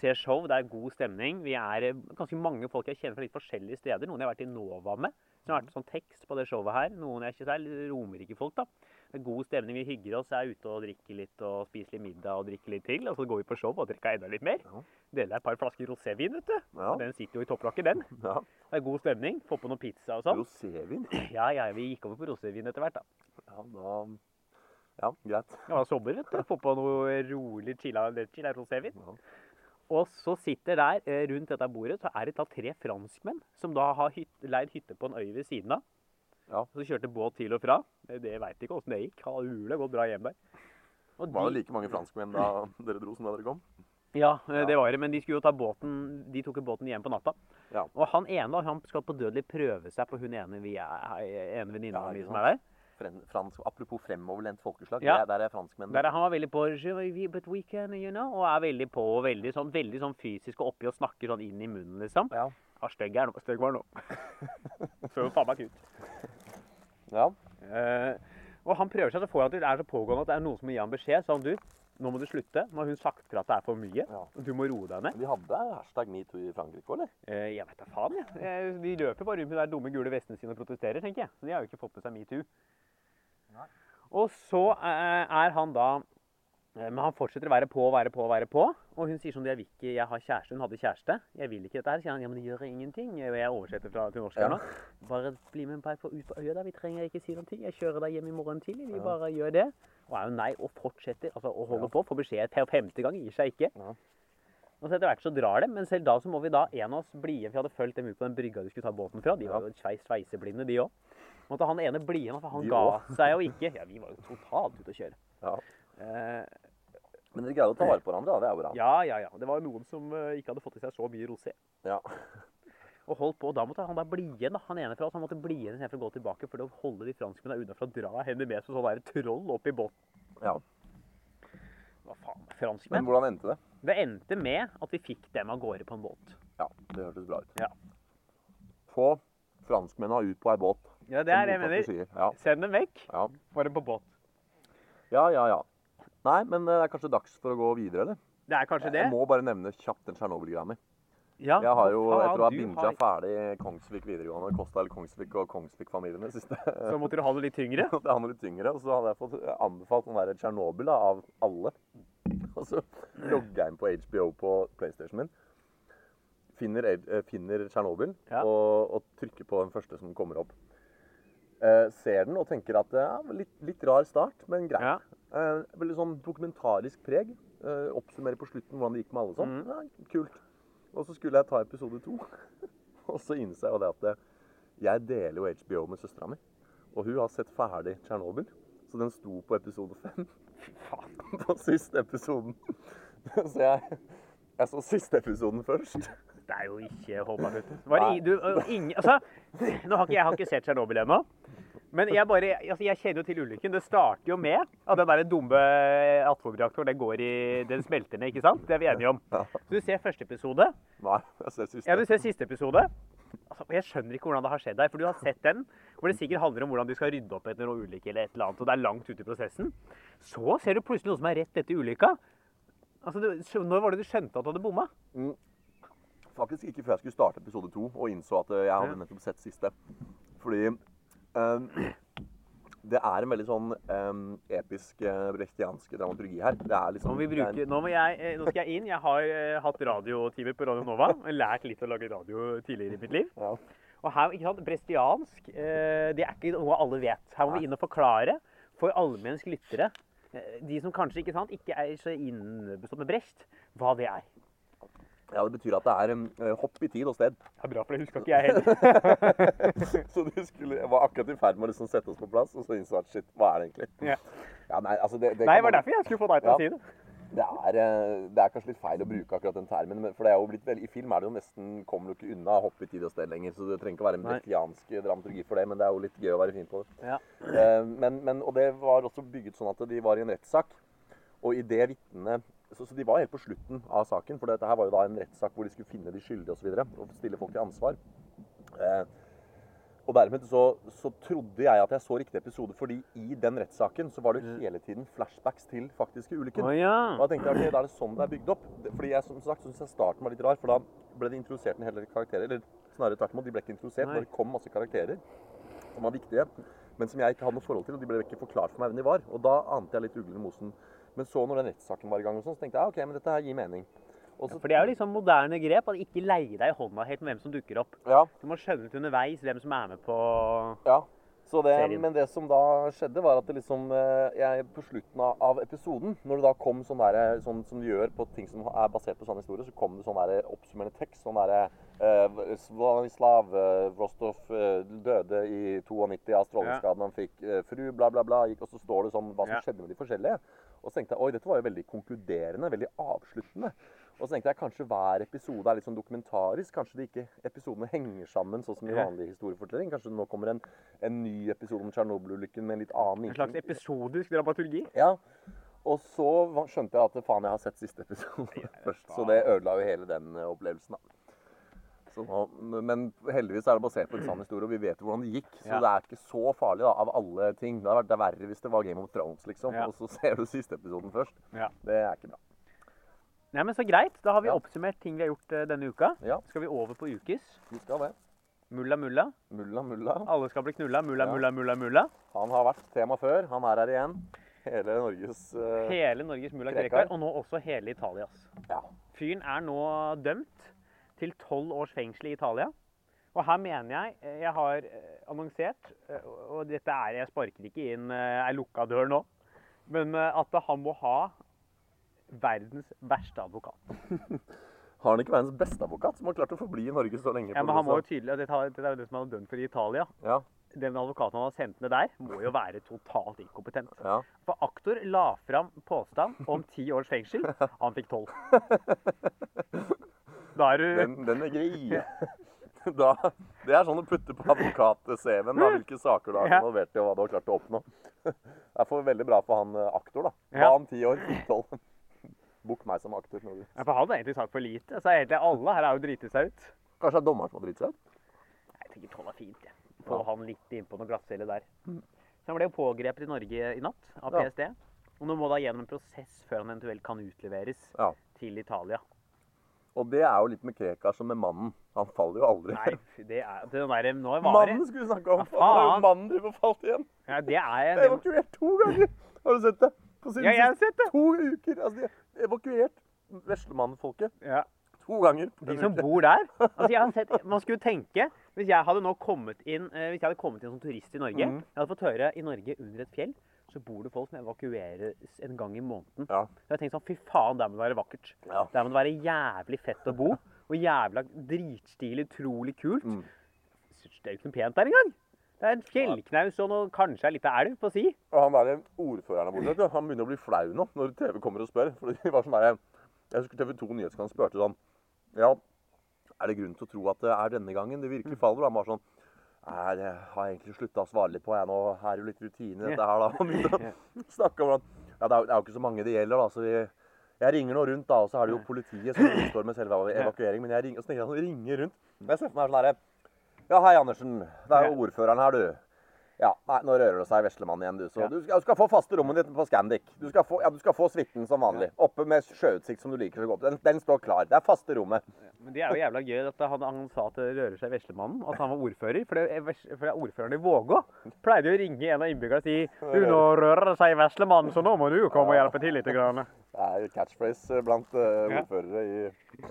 Ser show, det er god stemning. Vi er ganske mange folk jeg kjenner fra litt forskjellige steder. Noen jeg har vært i Nova med, som har vært sånn tekst på det showet her. Noen jeg ikke er romerike folk, da. Det er god stemning, vi hygger oss, er ute og drikker litt og spiser litt middag og drikker litt til. Og så går vi på show og drikker enda litt mer. Ja. Deler et par flasker rosévin, vet du. Ja. Den sitter jo i topplokket, den. *laughs* ja. Det er god stemning. Få på noe pizza og sånn. Rosévin? *clears throat* Ja, ja, vi gikk over på rosévin etter hvert, da. Ja, da Ja, greit. Det var sommer, vet du. Få på noe rolig chilla, chilla rosévin. Ja. Og så sitter der eh, rundt dette bordet så er det da tre franskmenn som da har hyt, leid hytte på en øy ved siden av. Ja. Så kjørte båt til og fra. Det, veit ikke åssen det gikk. Hadde umulig gått bra hjem der. Og Var det de, like mange franskmenn da *laughs* dere dro som da dere kom? ja, eh, Ja. det var det. Men de skulle jo ta båten De tok jo båten hjem på natta. Ja. Og han ene han skal på dødelig prøve seg på hun ene, ene venninna Ja, mi som er der. Fransk, apropos fremoverlent folkeslag. Ja. Der, er franskmenn. Der er han var veldig på «Je but we can, you know, og er veldig på og veldig sånn, veldig sånn fysisk og oppi og snakker sånn inn i munnen, liksom. Ja. Ja, stygg er nå. Stygg var nå. *laughs* Så faen meg ut. Ja. Eh, og han prøver seg, så får han til det er så pågående at det er noen som må gi ham beskjed. Sånn, du, nå må du slutte. Nå har hun sagt fra at det er for mye. Ja. Du må roe deg ned. De hadde hashtag metoo i Frankrike òg, eller? Eh, jeg vet da faen, jeg. Eh, De løper bare rundt med de dumme gule vestene sine og protesterer, tenker jeg. Så de har jo ikke fått med seg metoo. Og så eh, er han da Men han fortsetter å være på og være på og være på. Og hun sier sånn Jeg vil ikke, jeg har kjæreste. Hun hadde kjæreste. Jeg vil ikke dette her. Sier han. Ja, men det gjør ingenting. Og jeg oversetter fra til norsk her nå. Bare bli med meg på, ut på øya, da. Vi trenger ikke si noen ting. Jeg kjører deg hjem i morgen tidlig. Vi bare gjør det. Og er jo nei og fortsetter. Altså og holder på. Får beskjed til femte gang. Gir seg ikke. Ja. Og så etter hvert så drar det. men selv da så må vi da en av oss bli igjen. For vi hadde fulgt dem ut på den brygga de skulle ta båten fra. De var jo sveis sveiseblinde, de òg. Måtte han ene bli igjen, for han De ga også. seg jo ikke. Ja, vi var jo totalt ute å kjøre. Ja. Eh, Men dere greide å ta vare på hverandre, da. Det er jo bra. ja, ja, ja. Det var jo noen som eh, ikke hadde fått i seg så mye rosé. Ja. *laughs* Og holdt på. Da måtte han da bli igjen, da. Han ene fra oss han måtte bli igjen istedenfor å gå tilbake for å holde de franskmennene unna for å dra henne med som sånn troll opp i båten. ja. Hva faen, franskmenn? Men hvordan endte det? Det endte med at vi fikk dem av gårde på en båt. Ja, det hørtes bra ut. Ja. Få franskmennene ut på ei båt. Ja, det er det jeg mener. Ja. Send dem vekk. Ja. Få dem på båt. ja, ja, ja. Nei, men eh, det er kanskje dags for å gå videre, eller? Det er kanskje det. Jeg må bare nevne kjapt den Tsjernobyl-greia mi. Ja, Jeg har jo, etter å ha binga har- ferdig Kongsvik videregående, Kostal Kongsvik og Kongsvik-familiene siste Så måtte du ha det litt tyngre. *laughs* Det er litt tyngre, og så hadde jeg fått anbefalt å være Tsjernobyl av alle. *laughs* Og så logger jeg inn på HBO på PlayStation min. Finner, eh, finner Tsjernobyl Ja. og, og trykker på den første som kommer opp. Eh, ser den og tenker at ja, litt, litt rar start, men greit. Ja. Eh, veldig sånn dokumentarisk preg. Eh, oppsummerer på slutten hvordan det gikk med alle sånn. Mm. Ja, kult. Og så skulle jeg ta episode to. *laughs* og så innså jeg jo det at det, jeg deler jo HBO med søstera mi. Og hun har sett ferdig Tsjernobyl. Så den sto på episode fem. *laughs* På siste episoden. *laughs* Så jeg, jeg så siste episoden først. Det er jo ikke håpet, vet du. Var det, du ingen, altså, nå har ikke, jeg har ikke sett Tsjernobyl ennå. Men jeg, bare, altså, jeg kjenner jo til ulykken. Det starter jo med at den der dumme atomreaktoren den, går i, den smelter ned, ikke sant? Det er vi enige om. Så du ser første episode. Nei, jeg ser siste. Ja, du ser siste episode. altså, Jeg skjønner ikke hvordan det har skjedd der. For du har sett den, hvor det sikkert handler om hvordan du skal rydde opp etter noe ulykke eller et eller annet, og det er langt ute i prosessen. Så ser du plutselig noe som er rett etter ulykka. Altså, du, Når var det du skjønte at du hadde bomma? Faktisk ikke før jeg skulle starte episode to og innså at eh, jeg hadde nettopp sett siste. Fordi eh, det er en veldig sånn um, episk eh, brechtiansk dramaturgi her. Det er Nå liksom er bruke, nå, jeg, eh, nå skal jeg inn. Jeg har uh, hatt radiotimer på Radio Nova. Lært litt å lage radio tidligere i mitt liv. Ja. Og her, ikke sant, Brestiansk, uh, det er ikke noe alle vet. Her må vi inn og forklare for allmennsk lyttere, uh, de som kanskje ikke, sant, ikke er så innbestått med Brecht, hva det er. Ja, det betyr at det er eh, hopp i tid og sted. Det er bra, for det huska ikke jeg heller. *laughs* så du skulle, jeg var akkurat i ferd med å liksom sette oss på plass, og så innså at shit, hva er det egentlig? Ja. Ja, nei, altså det, det Nei, var man- derfor jeg skulle få deg til å si det. Det er, eh, det er kanskje litt feil å bruke akkurat den termen, men for det er jo blitt veldig, i film er det jo nesten, kommer du ikke unna hopp i tid og sted lenger, så det trenger ikke å være en Nei. dramaturgi for det, men det er jo litt gøy å være fin på det. Ja. Eh, Men, men, og det var også bygget sånn at de var i en rettssak, og idet det vittnet, så, så de var helt på slutten av saken, for dette her var jo da en rettssak hvor de skulle finne de skyldige og så videre, og stille folk til ansvar. Eh, og dermed så, så trodde jeg at jeg så riktig episode, fordi i den rettssaken så var det hele tiden flashbacks til faktiske ulykken. Oh, ja. Og da tenkte jeg, ok, da er det sånn det er bygd opp. Fordi jeg som sagt synes jeg starten var litt rar, for da ble det introdusert en hel del karakterer. Eller snarere tvert imot, de ble ikke introdusert, Nei. det kom masse karakterer som var viktige, men som jeg ikke hadde noe forhold til, og de ble ikke forklart for meg hvem de var. Og da ante jeg litt uglene i mosen. Men så når den rettssaken var i gang, og sånn, så tenkte jeg ok, men dette her gir mening. Så, For det er jo liksom moderne grep, at ikke leie deg i hånda helt med hvem som dukker opp. ja, Du må skjønne litt underveis hvem som er med på Ja. Så det, men det som da skjedde, var at det liksom eh, jeg, På slutten av, av episoden, når det da kom sånn der, sånn som du gjør på ting som er basert på sann historie, så kom det sånn der oppsummerende tekst. Sånn derre eh, Svanislav eh, Rostov eh, døde i 92 av stråleskaden han fikk. Eh, fru, bla, bla, bla. Gikk, og så står det sånn hva som skjedde med de forskjellige. Og så tenkte jeg oi, dette var jo veldig konkluderende, veldig avsluttende. Og så tenkte jeg kanskje hver episode er litt sånn dokumentarisk. Kanskje de ikke episodene henger sammen sånn som i vanlig historiefortelling. Kanskje det nå kommer en, en ny episode om Tsjernobyl-ulykken med en litt annen en slags episodisk dramaturgi. Ja. Og så skjønte jeg at faen, jeg har sett siste episode *laughs* først. Så det ødela jo hele den eh, opplevelsen, da. Så nå, men heldigvis er det basert på en sann historie, og vi vet jo hvordan det gikk. Så Ja. det er ikke så farlig da, av alle ting. Det hadde vært er verre hvis det var Game of Thrones, liksom. Ja. Og så *laughs* ser du siste episoden først. Ja. Det er ikke bra. Nei, men Så greit. Da har vi oppsummert ting vi har gjort uh, denne uka. Ja, Skal vi over på ukes? vi skal det. Mulla mulla. Mulla mulla. Alle skal bli knulla. Mulla mulla mulla mulla. Han har vært tema før. Han er her igjen. Hele Norges uh, Hele Norges mulla. Krekar, og nå også hele Italias. Ja. Fyren er nå dømt til tolv års fengsel i Italia. Og her mener jeg eh, Jeg har eh, annonsert, eh, og dette er Jeg sparker ikke inn ei lukka dør nå, men at han må ha verdens verste advokat. *laughs* Har han ikke verdens beste advokat, som har klart å forbli i Norge så lenge? Ja, men han må jo tydelig, dette, er jo det som han er dømt for i Italia. Ja, Den advokaten han har sendt ned der, må jo være totalt inkompetent. ja. For aktor la fram påstand om ti års fengsel. *laughs* Han fikk tolv. *laughs* Da er du Den, den er grei. *laughs* Da, det er sånn å putte på advokat-CV-en, hvilke saker du har Ja. involvert i, og hva du har klart å oppnå. *laughs* Det er veldig bra for han eh, aktor, da. Ja. han ti år, *laughs* tolv. Bukk meg som aktor. når du- Ja, For han har egentlig sagt for lite. Så egentlig alle her er jo driti seg ut. Kanskje det er dommeren som har driti seg ut? Jeg tenker tolv er fint. jeg. Få Ja. han litt innpå noe glattcelle der. Så han ble jo pågrepet i Norge i natt av Ja. PST. Og nå må da gjennom en prosess før han eventuelt kan utleveres Ja. til Italia. Og det er jo litt med Krekar som med mannen. Han faller jo aldri. Nei, det er det der, Nå er Mannen skulle vi snakke om! Ja, mannen driver og falt igjen. ja, Det er jeg. Det er evakuert to ganger! Har du sett det? På siden Ja, jeg har sett det. To uker. Altså, de er evakuert veslemannfolket Ja. to ganger. De som uke. bor der *laughs* altså jeg har sett, Man skulle tenke Hvis jeg hadde nå kommet inn eh, Hvis jeg hadde kommet inn som turist i Norge mm. Jeg hadde fått høre i Norge under et fjell så bor det folk som evakueres en gang i måneden. Ja. Så jeg tenkte sånn, fy faen, der må det være vakkert. Ja. Der må det være jævlig fett å bo. Og jævla dritstilig, utrolig kult. Mm. Det er jo ikke noe pent der engang. Det er en fjellknaus og noe, kanskje en liten elv på si. Og han der ordføreren der borte, han begynner å bli flau nå når TV kommer og spør. For det var sånn der, Jeg husker TV 2 Nyhetskanalen spurte sånn Ja, er det grunn til å tro at det er denne gangen det virkelig faller? Og han var sånn Nei, det har jeg egentlig slutta å svare litt på. Jeg nå er jo litt rutine i dette her, da. *laughs* Og snakke om at ja, det er, jo- ikke så mange det gjelder, da. Så vi, jeg ringer nå rundt, da, og så er det jo politiet som står med selve evakuering. Men jeg ringer, og så tenker jeg sånn, ringer rundt. Men jeg ser for meg sånn herre Ja, hei, Andersen. Det er jo ordføreren her, du. Ja, nei, nå rører det seg veslemann igjen, du. Så Ja. du, skal, du skal få faste rommet ditt på Scandic. Du skal få, ja, du skal få suiten som vanlig. Oppe med sjøutsikt som du liker så godt. Den, den står klar. Det er faste rommet. Men det er jo jævla gøy at han, han sa til Rører seg Veslemannen at han var ordfører. For det for det er ordføreren i Vågå. Pleide jo å ringe en av innbyggerne og si Du, nå rører det seg Veslemannen, så nå må du komme og hjelpe til litt. Grann. Det er jo catchphrase blant uh, ordførere i Det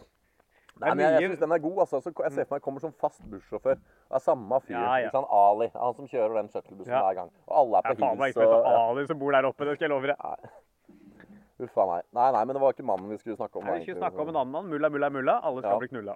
Nei, men jeg, jeg syns den er god. altså. Så jeg ser for meg kommer som fast bussjåfør. Det er samme fyr. Ja, ja. ikke? Ali. Han som kjører den shuttlebussen Ja. hver gang. Og alle er på hils. Jeg faen meg ikke ja. Ali som bor der oppe, det skal jeg love deg. Uff a meg. Nei, nei, men det var ikke mannen vi skulle snakke om. Nei, Vi skulle egentlig. snakke om en annen mann. Mulla, mulla, mulla. Alle skal Ja. bli knulla.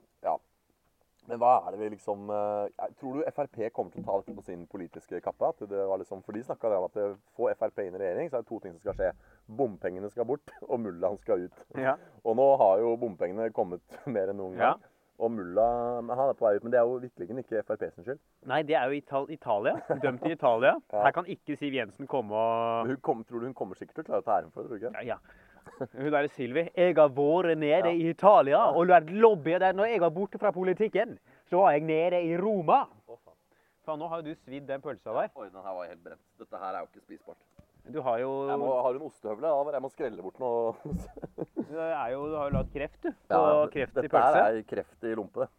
Men hva er det vi liksom eh, Tror du Frp kommer til å ta dette på sin politiske kappe? At det var liksom, for de snakka om at få Frp inn i regjering, så er det to ting som skal skje. Bompengene skal bort, *laughs* og mullaen skal ut. Ja. Og nå har jo bompengene kommet *laughs* mer enn noen gang. Og mulla han er på vei ut. Men det er jo virkelig ikke Frp sin skyld. Nei, det er jo Ital Italia. Dømt i Italia. *laughs* Ja. Her kan ikke Siv Jensen komme og kom, tror du hun kommer sikkert til å klare å ta æren for det? tror du ikke? Ja, ja. Hun derre Silvi. Jeg har vært nede Ja. i Italia og vært lobbyer der. Når jeg var borte fra politikken, så var jeg nede i Roma. Faen, faen, nå har jo du svidd den pølsa der. Oi, den her var helt brent. Dette her er jo ikke spisbart. Du har jo Jeg må, har du en ostehøvle? Ja, jeg må skrelle bort noe. *laughs* Du, er jo, du har jo lagd kreft, du. På Ja, kreft i Dette her er kreft i lompe, det.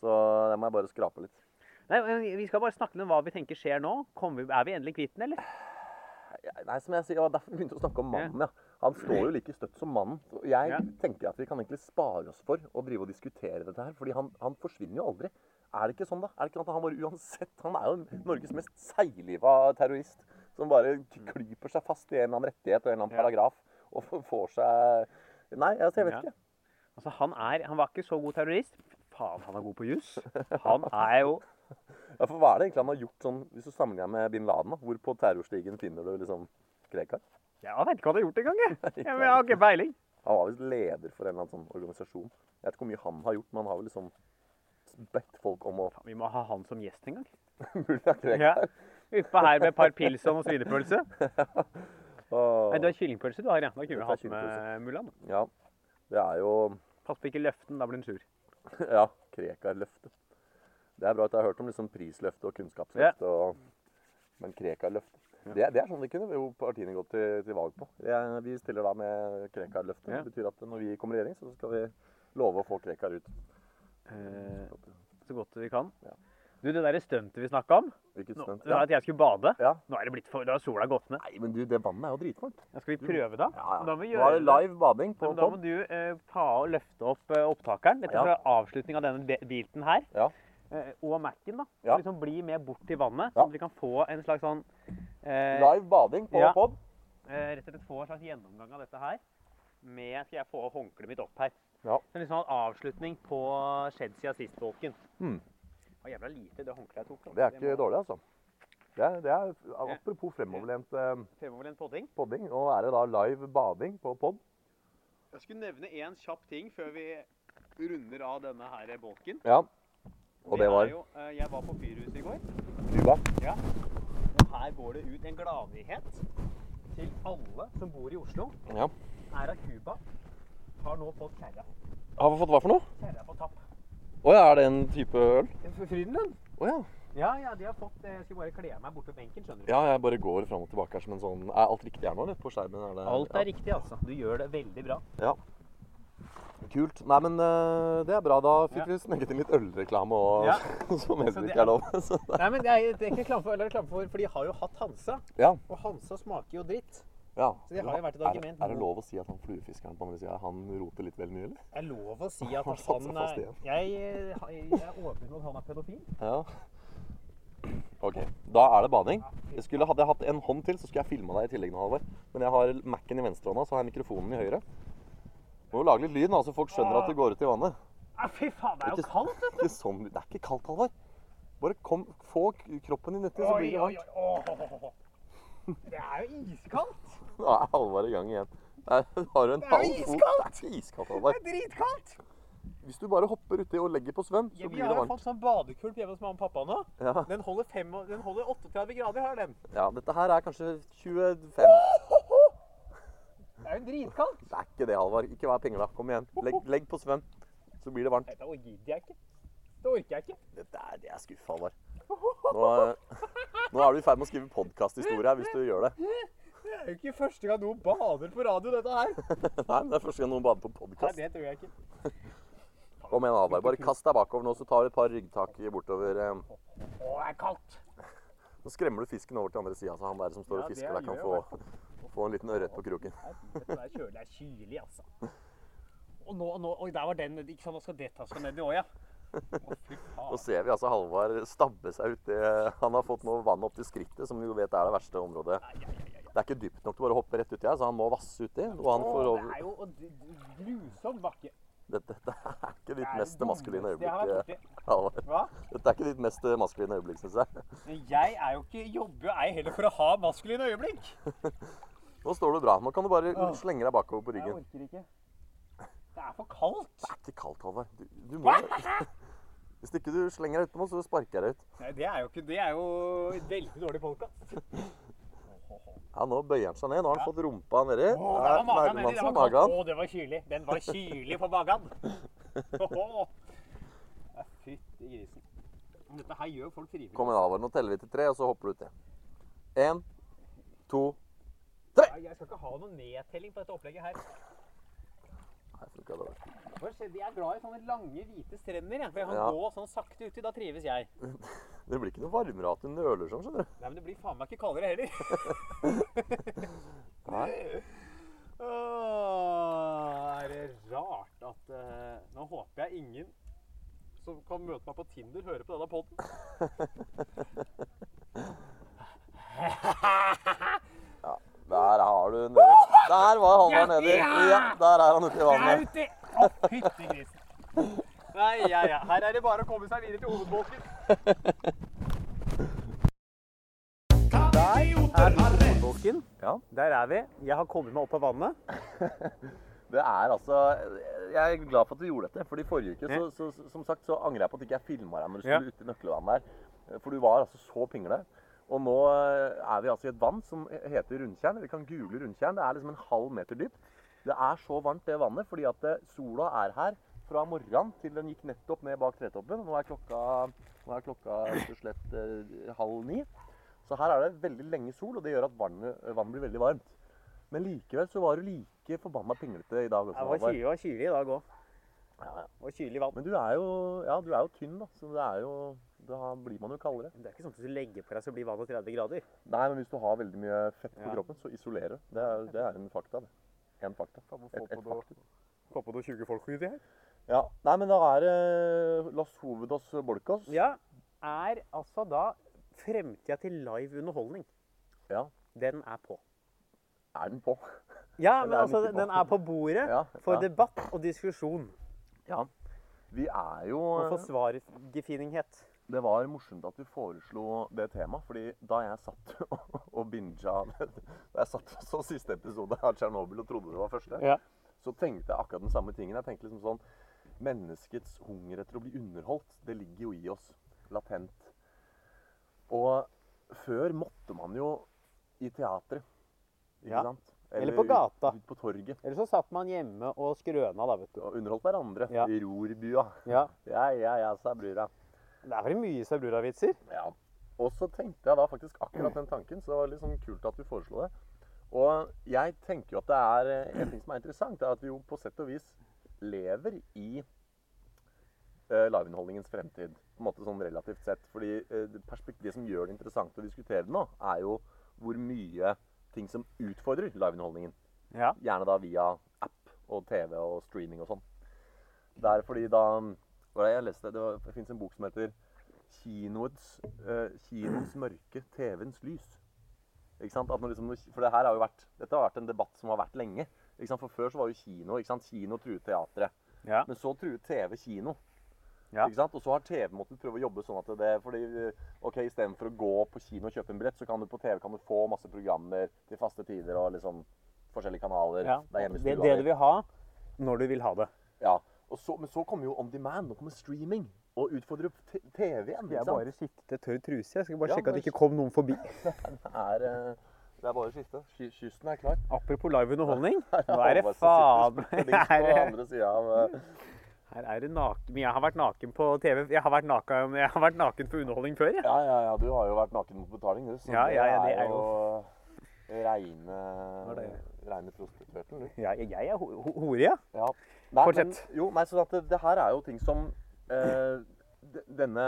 Så det må jeg bare skrape litt. Nei, Vi skal bare snakke om hva vi tenker skjer nå. Vi, er vi endelig kvitt den, eller? Nei, som jeg sier, ja, Derfor begynte vi å snakke om mannen. ja. Han står jo like støtt som mannen. Jeg Ja. tenker at vi kan egentlig spare oss for å drive og diskutere dette her. fordi han, han forsvinner jo aldri. Er det ikke sånn, da? Er det ikke sånn at Han bare uansett, han er jo Norges mest seigliva terrorist. Som bare klyper seg fast i en eller annen rettighet og en eller annen paragraf. Og får seg Nei, altså, jeg vet ikke. Altså, Han er, han var ikke så god terrorist. Faen, han er god på juss. Han er jo *laughs* Ja, for Hva er det egentlig han har gjort sånn, hvis du sammenligner med bin Laden? da? Hvor på terrorstigen finner du liksom Krekar? Jeg vet ikke hva han har gjort engang, jeg. *laughs* jeg. jeg har ikke peiling. Han var visst leder for en eller annen sånn organisasjon. Jeg vet ikke hvor mye han har gjort, men han har vel liksom bedt folk om å Vi må ha han som gjest en gang. Mulig det er Ja. Utpå her med et par pils og noe svinepølse. *laughs* Åh. Nei, du har kyllingpølse du har, ja. Da kunne du hatt med mullaen. Ja. Det er jo Pass på ikke løften, da blir han sur. Ja, Krekar-løftet. Det er bra at jeg har hørt om liksom prisløfte og kunnskapsløfte, og, men Krekar-løftet det, det er sånn det kunne jo partiene gått til, til valg på. Jeg, vi stiller da med Krekar-løftet. Ja. Det betyr at når vi kommer i regjering, så skal vi love å få Krekar ut. Eh, så godt vi kan. Ja. Du, det derre stuntet vi snakka om Hvilket Nå, stunt? det at jeg skulle bade. Ja. Nå er det blitt for, da har sola gått ned. Nei, men du, det vannet er jo dritvarmt. Ja, skal vi prøve, da? Ja, ja. Da må vi Nå er det live bading på Ja, Da må du eh, ta og løfte opp eh, opptakeren. Dette Ja. er avslutning av denne biten her. Ja. Eh, og Mac-en, da. Ja. Liksom bli med bort til vannet, Ja. så vi kan få en slags sånn eh, Live bading på ja. pod. eh, Rett og slett få en slags gjennomgang av dette her. Med Skal jeg få håndkleet mitt opp her? Ja. Så liksom en avslutning på skjedd siden sist, folken. Mm. Det var jævla lite, det håndkleet jeg tok. da. Det er ikke må- dårlig, altså. Det er, det er apropos fremoverlent eh, Fremoverlent podding. podding. Og er det da live bading på pod. Jeg skulle nevne én kjapp ting før vi runder av denne her bolken. Ja. Og det var jo, eh, Jeg var på Fyrhuset i går. Cuba. Ja. Og her går det ut en gladnyhet til alle som bor i Oslo. Ja. Her er Cuba. Har nå fått kjerra. Har vi fått hva for noe? Kjerra på tapp. Å ja, er det en type øl? Frydenlund? Å ja. Ja, ja, de har fått Jeg skal bare kle meg bort på benken, skjønner du. Ja, jeg bare går fram og tilbake her som en sånn Er alt riktig her nå, eller? På skjermen? Er det, Alt ja. er riktig, altså. Du gjør det veldig bra. Ja. Kult. Nei, men uh, det er bra. Da fikk Ja. vi sneket inn litt ølreklame òg, Ja. *laughs* som helst ikke er lov. *laughs* Nei, men det er, det er ikke reklame for øl, er reklame for For de har jo hatt Hansa. ja. Og Hansa smaker jo dritt. ja. Så det har jo vært et Er- argument Er, det lov å si at han fluefiskeren på andre sida, han roter litt vel mye, eller? Det er lov å si at *laughs* Han han er. Jeg, jeg, jeg er overbevist om at han er pedofil. Ja. OK. Da er det bading. Jeg skulle, hadde jeg hatt en hånd til, så skulle jeg filma deg i tillegg nå, Halvor. Men jeg har Mac-en i venstrehånda, så har jeg mikrofonen i høyre. Må jo lage litt lyd, nå, så folk skjønner at du går ut i vannet. Ja, fy faen, det er jo Ikke- kaldt, vet du. Sånn, Det er ikke kaldt, Halvard. Bare kom, få kroppen din uti, så blir det varmt. Det er jo iskaldt. *laughs* Nå er Halvard i gang igjen. Der *laughs* har du en halv fot. Det er iskaldt, Halvor. Det er dritkaldt. Hvis du bare hopper uti og legger på svøm, så Ja, vi blir det jo har fått sånn badekulp hjemme hos mamma og pappa nå. Ja. Den holder, fem, den holder 38 grader, har den. ja, dette her er kanskje 25 Det er jo dritkaldt. Det er ikke det, Halvard. Ikke vær pingla. Kom igjen. Legg, legg på svøm, så blir det varmt. Dette gidder jeg ikke. Det orker jeg ikke. Det er, det er skuffa, Halvard. Nå, eh, nå er du i ferd med å skrive podkasthistorie her hvis du gjør det. Det er jo ikke første gang noen bader på radio, dette her. *laughs* Nei, men det er første gang noen bader på Nei, podkast. det tror jeg ikke. Kom igjen, Halvard. Bare kast deg bakover nå, så tar du et par ryggtak bortover. eh. Å, det er kaldt. Nå skremmer du fisken over til andre sida, så han der som står og Ja, fisker, der kan få, få en liten ørret på kroken. det er kjølig. Det er kylig, altså. Og nå, nå Oi, der var den. Ikke sant, nå skal det tas ned i òg, ja. Å, Nå ser vi altså Halvard stabbe seg uti Han har fått noe vann opp til skrittet, som vi jo vet er det verste området. Det er ikke dypt nok til bare å hoppe rett uti her, så han må vasse uti. Og han får over det er jo grusomt bakke. Dette, dette er ikke ditt er mest maskuline øyeblikk. borti. Halvard. Hva? Dette er ikke ditt mest maskuline øyeblikk, syns jeg. Jeg er jo ikke jobber jo ei heller for å ha maskuline øyeblikk. *laughs* Nå står du bra. Nå kan du bare Åh. slenge deg bakover på ryggen. Jeg orker ikke. Det er for kaldt. Det er ikke kaldt, Halvard. Du, du må *laughs* Hvis ikke du slenger deg utpå nå, så sparker jeg deg ut. Nei, det er jo ikke Det er jo veldig dårlig podkast. *laughs* Ja, nå bøyer han seg ned. Nå har han fått rumpa nedi. Åh, det var magen nedi. Det var seg Å, det var kylig. Den var kylig på magen. *laughs* Fytti grisen. Dette her gjør folk frivillig. Kom igjen, Halvard. Nå teller vi til tre, og så hopper du uti. Én, to Ja, Jeg skal ikke ha noen nedtelling på dette opplegget her. Hva skjedde? Jeg er glad i sånne lange, hvite strender. Jeg, for jeg kan Ja. gå sånn sakte uti. Da trives jeg. *laughs* Det blir ikke noe varmere at du nøler sånn, skjønner du. Nei, men det blir faen meg ikke kaldere heller. *laughs* Nei. Åh, er det rart at uh, Nå håper jeg ingen som kan møte meg på Tinder, hører på denne poden. *laughs* Der har du nedi. Der var Halvard nedi. Ja, der er han ute i vannet. Fytti grisen. Nei, ja, ja. Her er det bare å komme seg videre til hovedbolken. Der er hovedbolken. Ja. Der er vi. Jeg har kommet meg opp av vannet. *laughs* Det er altså Jeg er glad for at du gjorde dette. For i forrige uke så, så, så, som sagt, så angrer jeg på at ikke jeg filma deg når du skulle Ja. skulle i nøkkelvannet der. For du var altså så pingle. Og nå eh, er vi altså i et vann som heter Rundtjern. Vi kan google Rundtjern. Det er liksom en halv meter dypt. Det er så varmt det vannet fordi at eh, sola er her fra morgenen til den gikk nettopp ned bak tretoppen. Nå er klokka, nå er klokka rett og slett eh, halv ni. Så her er det veldig lenge sol, og det gjør at vannet, vannet blir veldig varmt. Men likevel så var du like forbanna pinglete i dag også. Det var kylig, var kylig i dag òg. Ja, ja. Og kylig vann. Men du er jo, ja, du er jo tynn, da. Så det er jo, da blir man jo kaldere. Det er ikke sånn at hvis du legger på deg, så blir vannet 30 grader. Nei, men hvis du har veldig mye fett på Ja. kroppen, så isolerer du. Det er, det er en fakta. det. En fakta. Kan man Et, få et på faktum. Få på noen 20 folk uti her? Ja. Nei, men da er det Las Hovedas Bolkas Ja, er altså da fremtida til live underholdning. Ja. Den er på. Er den på? Ja, *laughs* men altså, den, den er på bordet Ja. for ja. debatt og diskusjon. ja. Vi er jo Og for svargefinighet. Det var morsomt at du foreslo det temaet, fordi da jeg satt *laughs* og, og binga *laughs* Da jeg satt så siste episode av Tsjernobyl og trodde det var første, Ja. så tenkte jeg akkurat den samme tingen. Jeg tenkte liksom sånn Menneskets hunger etter å bli underholdt, det ligger jo i oss. Latent. Og før måtte man jo i teatret. Ikke Ja. sant? Eller på gata. Ut, ut på torget. Eller så satt man hjemme og skrøna, da, vet du. Og underholdt hverandre. Ja. I rorbua. Ja. Ja, ja, ja, sa brura. Det er vel mye Sabrura-vitser. Ja. Og så tenkte jeg da faktisk akkurat den tanken, så det var litt sånn kult at du foreslo det. Og jeg tenker jo at det er eh, en ting som er interessant, er at vi jo på sett og vis lever i uh, liveunderholdningens fremtid. På en måte sånn relativt sett. Fordi eh, det som gjør det interessant å diskutere det nå, er jo hvor mye ting som utfordrer liveunderholdningen. Ja. Gjerne da via app og TV og streaming og sånn. Det er fordi da var det jeg leste? Det, var- det fins en bok som heter Kinoets, uh, kinoens mørke, TV-ens lys. Ikke sant? Liksom, for det her har jo vært, dette har vært en debatt som har vært lenge. Ikke sant? For Før så var jo kino ikke sant? Kino truet teatret. Ja. Men så truet TV kino. Ja. Ikke sant? Og så har TV måttet prøve å jobbe sånn at det fordi eh, ok, Istedenfor å gå på kino og kjøpe en billett, så kan du på TV kan du få masse programmer til faste tider og liksom forskjellige kanaler. ja. Det, er det du vil ha når du vil ha det. Ja. Og så, men så kommer jo on demand. Nå kommer streaming. Og utfordrer TV-en. Jeg bare skiftet til tørr truse. Jeg skal bare Ja, sjekke at det ikke kom noen forbi. *laughs* Det er, eh, det er bare å skifte. Kysten er klar. Apropos live underholdning. *laughs* Nå er det faen *laughs* Her er- eh, Her er det naken. Men jeg har vært naken på TV. Jeg har vært naken, jeg har vært naken for underholdning før, jeg. Ja, ja, ja. Du har jo vært naken mot betaling, du. Så Ja, ja, ja, det er jo reine, det? reine prostituerten, du. Ja, jeg er ho hore, ja. Ja. Nei. Men, jo, nei, så det, det her er jo ting som eh, denne,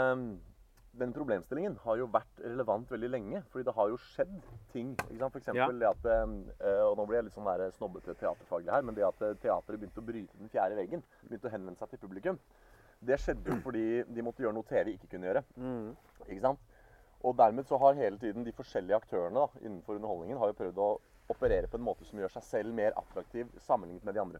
denne problemstillingen har jo vært relevant veldig lenge. Fordi det har jo skjedd ting. Ikke sant? For eksempel det at eh, Og nå blir jeg litt sånn snobbete teaterfaglig her, men det at eh, teateret begynte å bryte den fjerde veggen, begynte å henvende seg til publikum, det skjedde jo *clears throat* fordi de måtte gjøre noe TV ikke kunne gjøre. Mm. Ikke sant? Og dermed så har hele tiden de forskjellige aktørene da, innenfor underholdningen har jo prøvd å operere på en måte som gjør seg selv mer attraktiv sammenlignet med de andre.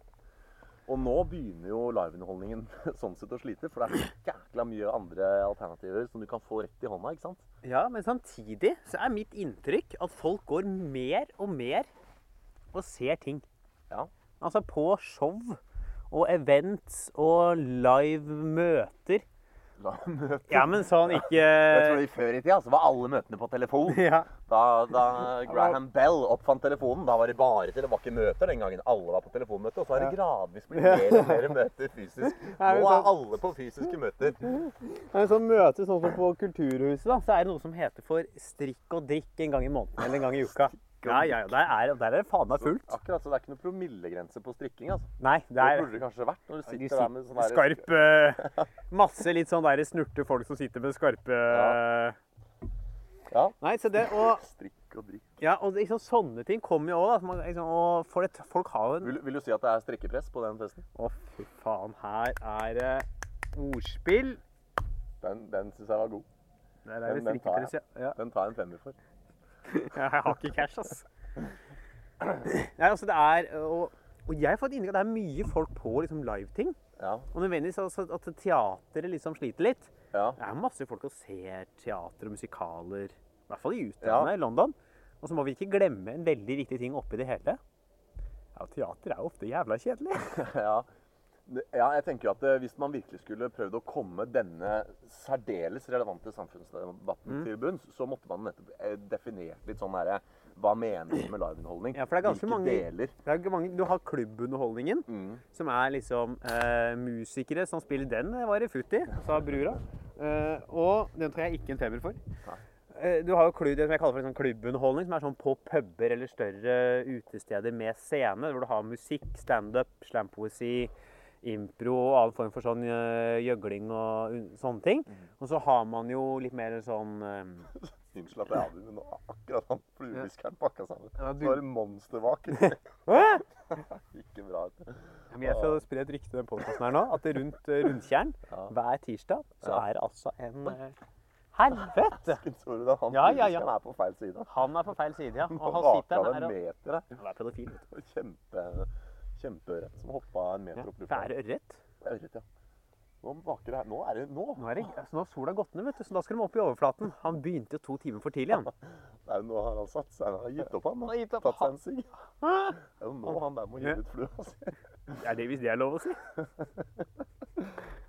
Og nå begynner jo liveunderholdningen *laughs* sånn sett å slite, for det er jækla mye andre alternativer som du kan få rett i hånda, ikke sant? Ja, men samtidig så er mitt inntrykk at folk går mer og mer og ser ting. Ja. Altså på show og events og live møter. Møter. Ja, men sånn ikke Jeg tror i Før i tida så var alle møtene på telefon. Ja. Da, da Graham Bell oppfant telefonen, da var det bare til Det var ikke møter den gangen. Alle var på telefonmøte. Og så har det gradvis blitt mer og mer møter fysisk. *laughs* Ja, Nå er sånn- alle på fysiske møter. Men sånn møtes sånn som på Kulturhuset, da, så er det noe som heter for strikk og drikk en gang i måneden eller en gang i uka. Ja, ja, ja. Der er, der er faen meg fullt. Akkurat, så Det er ikke noe promillegrense på strikking. altså. Nei, det er... Det burde det kanskje vært når du de sitter der med sånn der skarp eh, *laughs* Masse litt sånn der snurte folk som sitter med skarpe Ja. Ja. Nei, så det og Strikk og drikk. Ja, og liksom, sånne ting kommer jo òg. Liksom, og det, folk har jo en Vil, vil du si at det er strikkepress på den festen? Å, fy faen. Her er det ordspill. Den, den syns jeg var god. Der er det strikkepress, ja. ja. Den tar jeg en femmer for. *laughs* Jeg har ikke cash, ass. Nei, altså det er Og, og jeg har fått inntrykk av at det er mye folk på liksom live-ting. Ja. Og nødvendigvis altså, at teateret liksom sliter litt. ja. Det er masse folk som ser teater og musikaler, i hvert fall i utlandet, Ja. i London. Og så må vi ikke glemme en veldig viktig ting oppi det hele. Ja, teater er ofte jævla kjedelig. *laughs* ja. Ja, jeg tenker jo at eh, Hvis man virkelig skulle prøvd å komme denne særdeles relevante samfunnsdebatten Mm. til bunns, så måtte man nettopp eh, definert litt sånn herre Hva menes med liveunderholdning? Ja, for det er ganske Hvilke mange- deler? Det er mange, du har klubbunderholdningen, Mm. som er liksom eh, musikere som spiller den, var det futt i, sa brura. Eh, og den tror jeg ikke en femmer for. Eh, du har jo klubb, det som jeg kaller for sånn klubbunderholdning, som er sånn på puber eller større utesteder med scene, hvor du har musikk, standup, slampoesi, impro og all form for sånn eh, gjøgling og sånne ting. Og så har man jo litt mer sånn eh, *laughs* Unnskyld at jeg avbryter, men noe akkurat han fluefiskeren pakka sammen. Ja, du- Så var det monstervak. *laughs* Ikke bra. men Jeg skal spre et rykte i den podkasten her nå, at det rundt eh, Rundtjern *laughs* Ja. hver tirsdag så Ja. er det altså en Helvete! Så du han Ja, ja, ja. er på feil side. Han er på feil side, ja. Han Og han sitter der og. Han er pedofil. Kjempe, kjempeørret som hoppa en meter opp i lufta. er det ørret? Det er ørret, ja. Nå vaker det her. Nå er det nå. Nå er det, altså, nå har sola gått ned, vet du, så da skal de opp i overflaten. Han begynte jo to timer for tidlig, han. *laughs* Er nå har han satt seg. Han har gitt opp, han. Han har gitt opp. Tatt seg en sigg. Er nå han der må gi ut flua si. Er det hvis det er lov å si?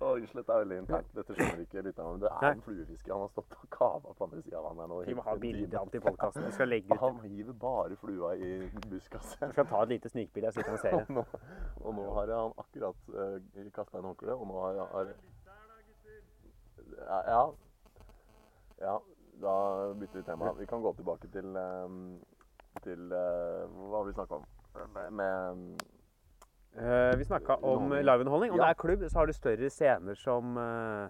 oh, Unnskyld, dette er veldig internt. Dette skjønner ikke lytterne. Men det er en fluefisker. Han har stått og kava på andre sida av vannet nå. Vi må ha bilde av ham til podkasten. Vi skal legge ut. Han hiver bare flua i buskaset. Vi skal ta et lite snikbilde, så vi kan se *laughs* Og det. nå, og nå har han akkurat uh, kasta inn håndkleet, og nå har, har ja, ja. Ja, da bytter vi tema. Vi kan gå tilbake til um, til uh, Hva har vi snakka om? Med Eh, vi snakka om Underholdning. liveunderholdning. Om Ja. det er klubb, så har du større scener som uh,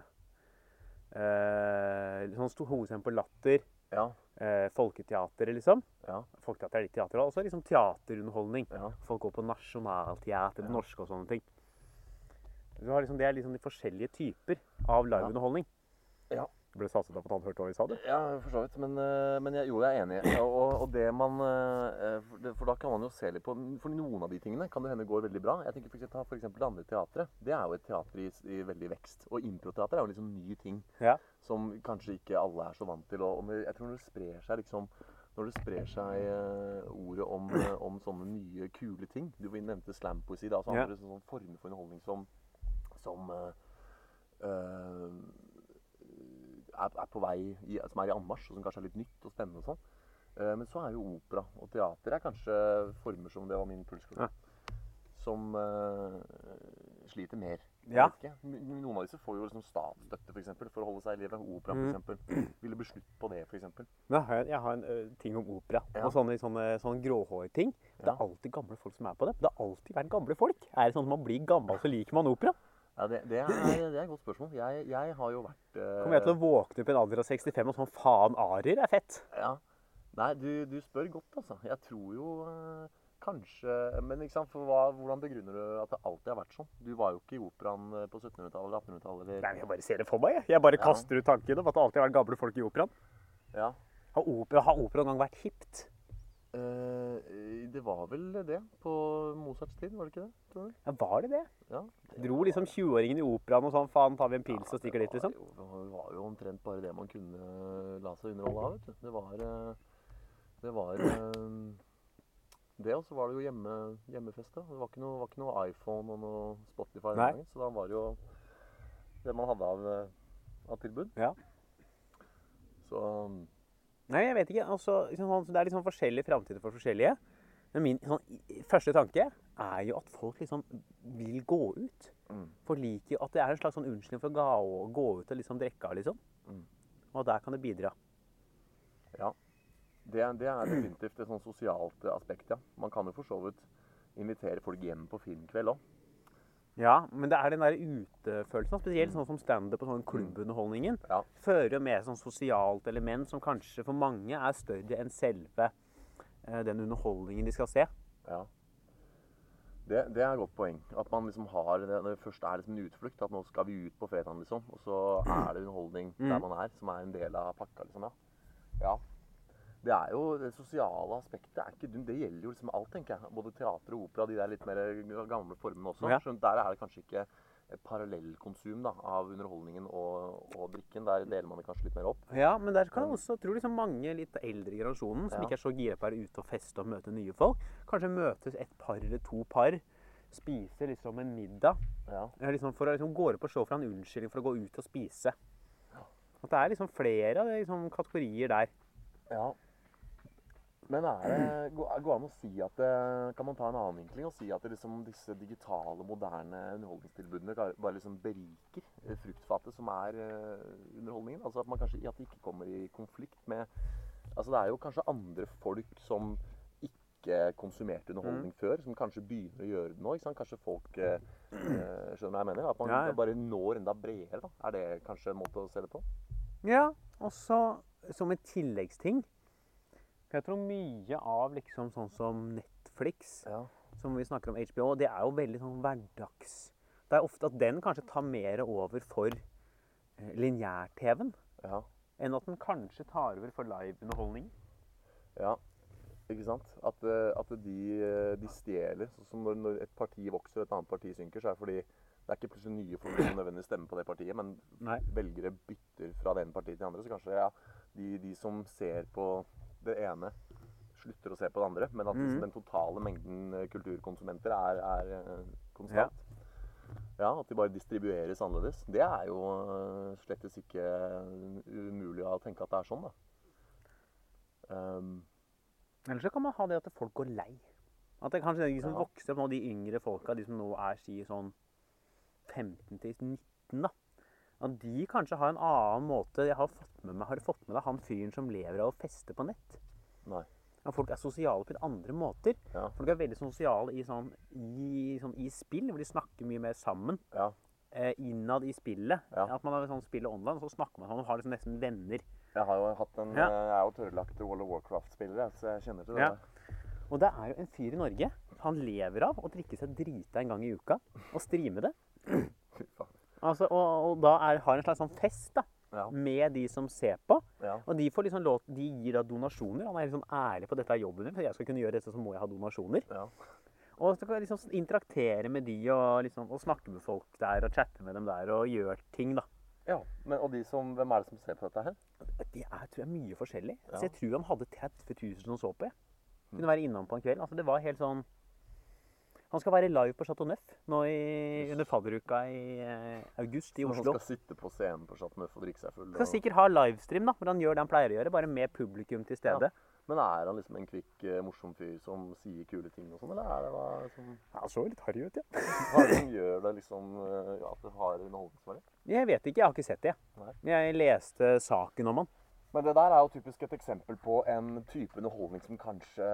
Sånn sto- hovedscenen på Latter. Ja. eh, folketeateret, liksom. Ja. Folketeater er litt teater, og også liksom teaterunderholdning. ja. Folk går på nasjonalteater, det norske og sånne ting. Du har liksom, det er liksom de forskjellige typer av liveunderholdning. Ja. Det ble satset på hørte hva vi sa, du. Ja, for så vidt. Men, eh, men jeg, jo, jeg er enig. Og, og det man eh, for, da kan man jo se litt på For noen av de tingene kan det hende går veldig bra. Jeg tenker for eksempel, ta for eksempel det andre teatret. Det er jo et teater i, i veldig vekst. Og improteater er jo liksom ny ting Ja. som kanskje ikke alle er så vant til. Og, og jeg tror når det sprer seg liksom når det sprer seg eh, ordet om, eh, om sånne nye, kule ting Du nevnte slampoesi. da, andre Ja. andre sånne former for underholdning som, som eh, eh, er, er på vei i, som er i anmarsj, og som kanskje er litt nytt og spennende og sånn. Uh, men så er jo opera og teater er kanskje former som det var min pulskode, Ja. som uh, sliter mer. Ja. Noen av disse får jo liksom statsstøtte for, eksempel, for å holde seg i live. Opera, Mm. eksempel. Ville bli slutt på det, eksempel. Jeg har, jeg har en ø, ting om opera. Ja. Og sånne, sånne, sånne gråhårting. Det er alltid gamle folk som er på det. Det har alltid vært gamle folk. Er det sånn at man blir gammel, så liker man opera? Ja, det, det, er, det er et godt spørsmål. Jeg, jeg har jo vært eh, Kommer jeg til å våkne opp i en alder av 65 og sånn faen arier er fett? Ja. Nei, du, du spør godt, altså. Jeg tror jo eh, kanskje Men ikke sant, for hva, hvordan begrunner du at det alltid har vært sånn? Du var jo ikke i operaen eh, på 1700-tallet eller 1800-tallet eller Nei, jeg bare ser det for meg. jeg. Jeg bare Ja. kaster ut tanken om at det alltid har vært gamle folk i operaen. Ja. Har opera, opera en gang vært hipt? Eh, det var vel det på Mozarts tid, var det ikke det? Tror du? Ja, var det det? Ja. Dro liksom 20-åringen i operaen og sånn faen, tar vi en pils og stikker dit, liksom? Det jo, det var jo omtrent bare det man kunne la seg underholde av, vet du. Det var eh, Det var eh, det, og så var det jo hjemme, hjemmefest. Det var ikke, noe, var ikke noe iPhone og noe Spotify Nei. så da var det jo det man hadde av, eh, av tilbud. Ja. Så Nei, jeg vet ikke. Altså, liksom, det er sånn forskjellige framtider for forskjellige. Men min sånn, første tanke er jo at folk liksom vil gå ut. mm, For liker at det er en slags sånn unnskyldning for å gå, gå ut og liksom drikke av, liksom. Mm. Og der kan det bidra. ja. Det, det er definitivt et sånn sosialt aspekt, ja. Man kan jo for så vidt invitere folk hjem på filmkveld òg. Ja, men det er den der utefølelsen, spesielt sånn som standup og sånn klubbunderholdningen, Ja. fører jo med sånn sosialt element som kanskje for mange er større enn selve eh, den underholdningen de skal se. Ja. Det, det er et godt poeng. At man liksom har det, det først er liksom en utflukt, at nå skal vi ut på fredagen, liksom. Og så er det underholdning der Mm. man er, som er en del av pakka, liksom. Ja. ja. Det er jo Det sosiale aspektet er ikke dumt. Det gjelder jo liksom alt, tenker jeg. Både teater og opera, de der litt mer gamle formene også. Ja. Skjønt, der er det kanskje ikke parallellkonsum da, av underholdningen og, og drikken. Der deler man det kanskje litt mer opp. Ja, men der kan jeg også tror liksom mange litt eldre i generasjonen som Ja. ikke er så gira på å være ute og feste og møte nye folk, kanskje møtes et par eller to par, spiser liksom en middag Ja. liksom for å liksom går og se for en unnskyldning for å gå ut og spise. At det er liksom flere av de liksom kategorier der. Ja. Men er det, går det an å si at det, Kan man ta en annen vinkling og si at liksom, disse digitale, moderne underholdningstilbudene bare- liksom beriker eh, fruktfatet som er eh, underholdningen? Altså at man kanskje at de ikke kommer i konflikt med Altså det er jo kanskje andre folk som ikke konsumerte underholdning før, som kanskje begynner å gjøre det nå. ikke sant? Kanskje folk eh, eh, Skjønner hva jeg mener? At man ja. bare når enda bredere. da. Er det kanskje en måte å se det på? Ja, og så som en tilleggsting Jeg tror mye av liksom sånn som Netflix Ja. som vi snakker om HBO, det er jo veldig sånn hverdags. Det er ofte at den kanskje tar mer over for eh, lineær-TV-en, ja. enn at den kanskje tar over for live-underholdning. Ja, ikke sant? At, eh, at de, eh, de stjeler. Sånn som når, når et parti vokser og et annet parti synker, så er det fordi det er ikke plutselig nye folk som nødvendigvis stemmer på det partiet, men Nei. velgere bytter fra det ene partiet til det andre. Så kanskje ja, de, de som ser på det ene, slutter å se på det andre. Men at Mhm. den totale mengden eh, kulturkonsumenter er, er eh, konstant. Ja. At de bare distribueres annerledes. Det er jo eh, slettes ikke umulig å tenke at det er sånn, da. Um, Eller så kan man ha det at folk går lei. At det kanskje de som Ja. vokser opp nå, de yngre folka, de som nå er si sånn 15 til 19, da. At de kanskje har en annen måte Jeg har fått med meg, har du fått med deg han fyren som lever av å feste på nett. nei. At folk er sosiale på andre måter. Ja. Folk er veldig sosiale i, sånn, i, sånn, i spill, hvor de snakker mye mer sammen. Ja. Eh, innad i spillet. Ja. At man har sånn spillet online, og så snakker man sammen og har liksom nesten venner. Jeg har jo hatt en Ja. Jeg er jo tørrlagt Wall of Warcraft-spiller, så jeg kjenner til det. Ja. Og det er jo en fyr i Norge. Han lever av å drikke seg drita en gang i uka og streame det. Fy faen. Altså, og, og da er, har en slags sånn fest da, Ja. med de som ser på. ja. Og de, får liksom lov, de gir da donasjoner. Han er liksom ærlig på dette er jobben min, for jeg skal kunne gjøre dette, så må jeg ha donasjoner. ja. Og så kan jeg liksom interaktere med de og, liksom, og snakke med folk der og chatte med dem der og gjøre ting, da. ja. Men, og de som, hvem er det som ser på dette her? Det er tror jeg, mye forskjellig. Så jeg tror han hadde 30 000 som så på. Jeg. Kunne være innom på en kveld. Altså, det var helt sånn Han skal være live på Chateau Neuf nå i, under fadderuka i eh, august i Oslo. han skal sitte på scenen på Chateau Neuf og drikke seg full. Skal sikkert ha livestream, da, hvor han gjør det han pleier å gjøre, bare med publikum til stede. Men er han liksom en kvikk, eh, morsom fyr som sier kule ting og sånn, eller er det hva som, Han så litt harry ut, ja. *laughs* hva som gjør det liksom eh, ja, at det har underholdningsverdi? Jeg vet ikke, jeg har ikke sett det. Nei. Jeg leste saken om han. Men det der er jo typisk et eksempel på en type underholdning som kanskje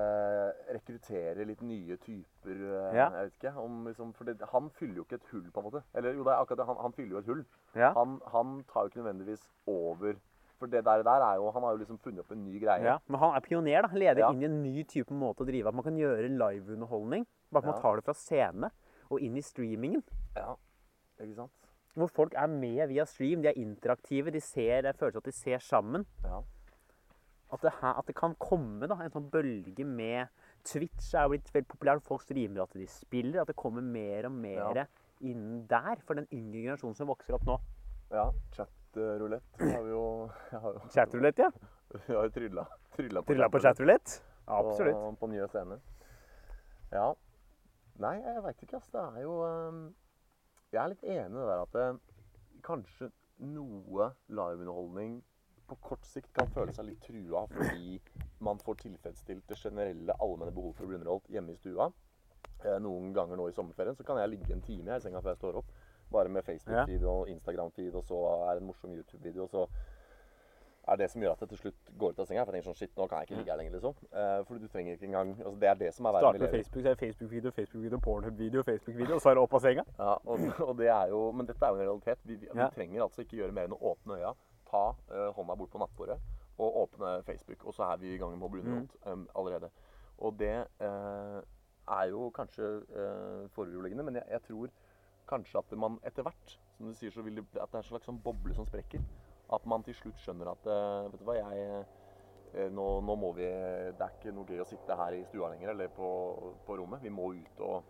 rekrutterer litt nye typer eh, Ja. Jeg vet ikke. Om, liksom, for det, han fyller jo ikke et hull, på en måte. Eller jo, det er akkurat det. Han, han fyller jo et hull. Ja. Han, han tar jo ikke nødvendigvis over For det der, der er jo Han har jo liksom funnet opp en ny greie. Ja, men han er pioner. da. Leder Ja. inn i en ny type måte å drive at Man kan gjøre liveunderholdning. Bare at man tar det fra scene og inn i streamingen. Ja, Ikke sant? Hvor folk er med via stream. De er interaktive. De ser, det føles at de ser sammen. Ja. At det, her, at det kan komme da, en sånn bølge med Twitch er jo blitt veldig populært. Folk streamer at de spiller. At det kommer mer og mer Ja. inn der for den yngre generasjonen som vokser opp nå. ja Chatrulett har vi jo jo, Chatrulett, ja. Vi har jo trylla, trylla på Trylla på chatroulette. Absolutt. På, på nye scener. Ja. Nei, jeg veit ikke, ass. Det er jo ehm, Jeg er litt enig i det der at det, kanskje noe liveunderholdning på kort sikt kan føle seg litt trua fordi man får tilfredsstilt det generelle allmenne behovet for å bli underholdt hjemme i stua. Eh, Noen ganger nå i sommerferien så kan jeg ligge en time her i senga før jeg står opp. Bare med Facebook-feed og Instagram-feed, og så er det en morsom YouTube-video. og så er det som gjør at jeg til slutt går ut av senga. For jeg tenker sånn, shit, nå kan jeg ikke ligge her lenger, liksom. Uh, for du trenger ikke engang altså Det er det som er verden Starte med. Facebook, så er det Facebook-video, Facebook-video, Pornhub-video, Facebook-video, og så er det opp av senga. Ja, og, og det er jo, men dette er jo en realitet. Vi, vi Ja. trenger altså ikke gjøre mer enn å åpne øya, ta uh, hånda bort på nattbordet og åpne Facebook. Og så er vi i gang med å bli underholdt um, allerede. Og det uh, er jo kanskje uh, foruroligende, men jeg, jeg tror kanskje at man etter hvert, som du sier, så vil det, at det er en slags sånn boble som sprekker. At man til slutt skjønner at eh, Vet du hva, jeg eh, nå, nå må vi Det er ikke noe gøy å sitte her i stua lenger, eller på, på rommet. Vi må ut og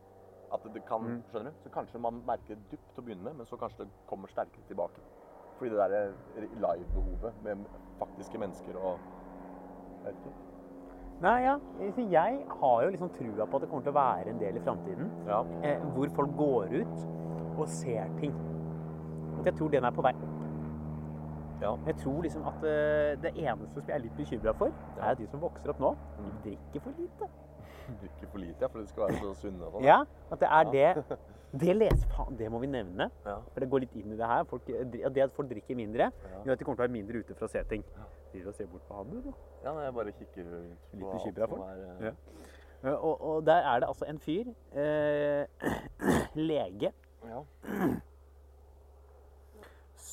At det, kan Mm. Skjønner du? Så kanskje man merker det dypt til å begynne med, men så kanskje det kommer sterkere tilbake. Fordi det der live-behovet med faktiske mennesker og Jeg vet ikke. Nei, ja. Jeg har jo liksom trua på at det kommer til å være en del i framtiden Ja. eh, hvor folk går ut og ser ting. Jeg tror den er på vei. Ja. Jeg tror liksom at eh, det eneste som jeg er litt bekymra for, er er de som vokser opp nå. De Mm. drikker for lite. Drikker for lite, ja, for de skal være så sunne sånn. Ja, at det er Ja. det. Det leser faen, det må vi nevne. Ja. For det går litt inn i det her. Folk, det at folk drikker mindre, Ja. gjør at de kommer til å være mindre ute for å se ting. Driver og ser bort på han, du, da. ja, nei, jeg bare kikker Litt som for er, eh, Ja. Eh, Og, og der er det altså en fyr, eh, *clears throat* lege, ja. *clears throat*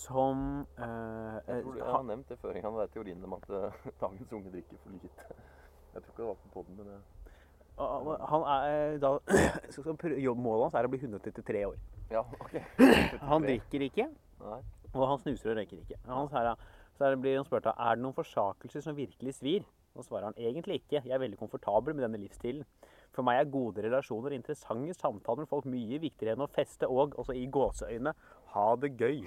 som eh, Jeg, tror, du har nevnt det før en gang, teorien om at eh, dagens unge drikker for lite. Jeg tror ikke det var på podden, men det Og- og Han er da *clears throat* så Målet hans er å bli 133 år. Ja, OK. *clears throat* Han drikker ikke, Nei. og han snuser og røyker ikke. Han da- så er det- blir han spurt av, er det noen forsakelser som virkelig svir. Og svarer han egentlig ikke. Jeg er veldig komfortabel med denne livsstilen. For meg er gode relasjoner og interessante samtaler med folk mye viktigere enn å feste og, også i gåseøyne, ha det gøy.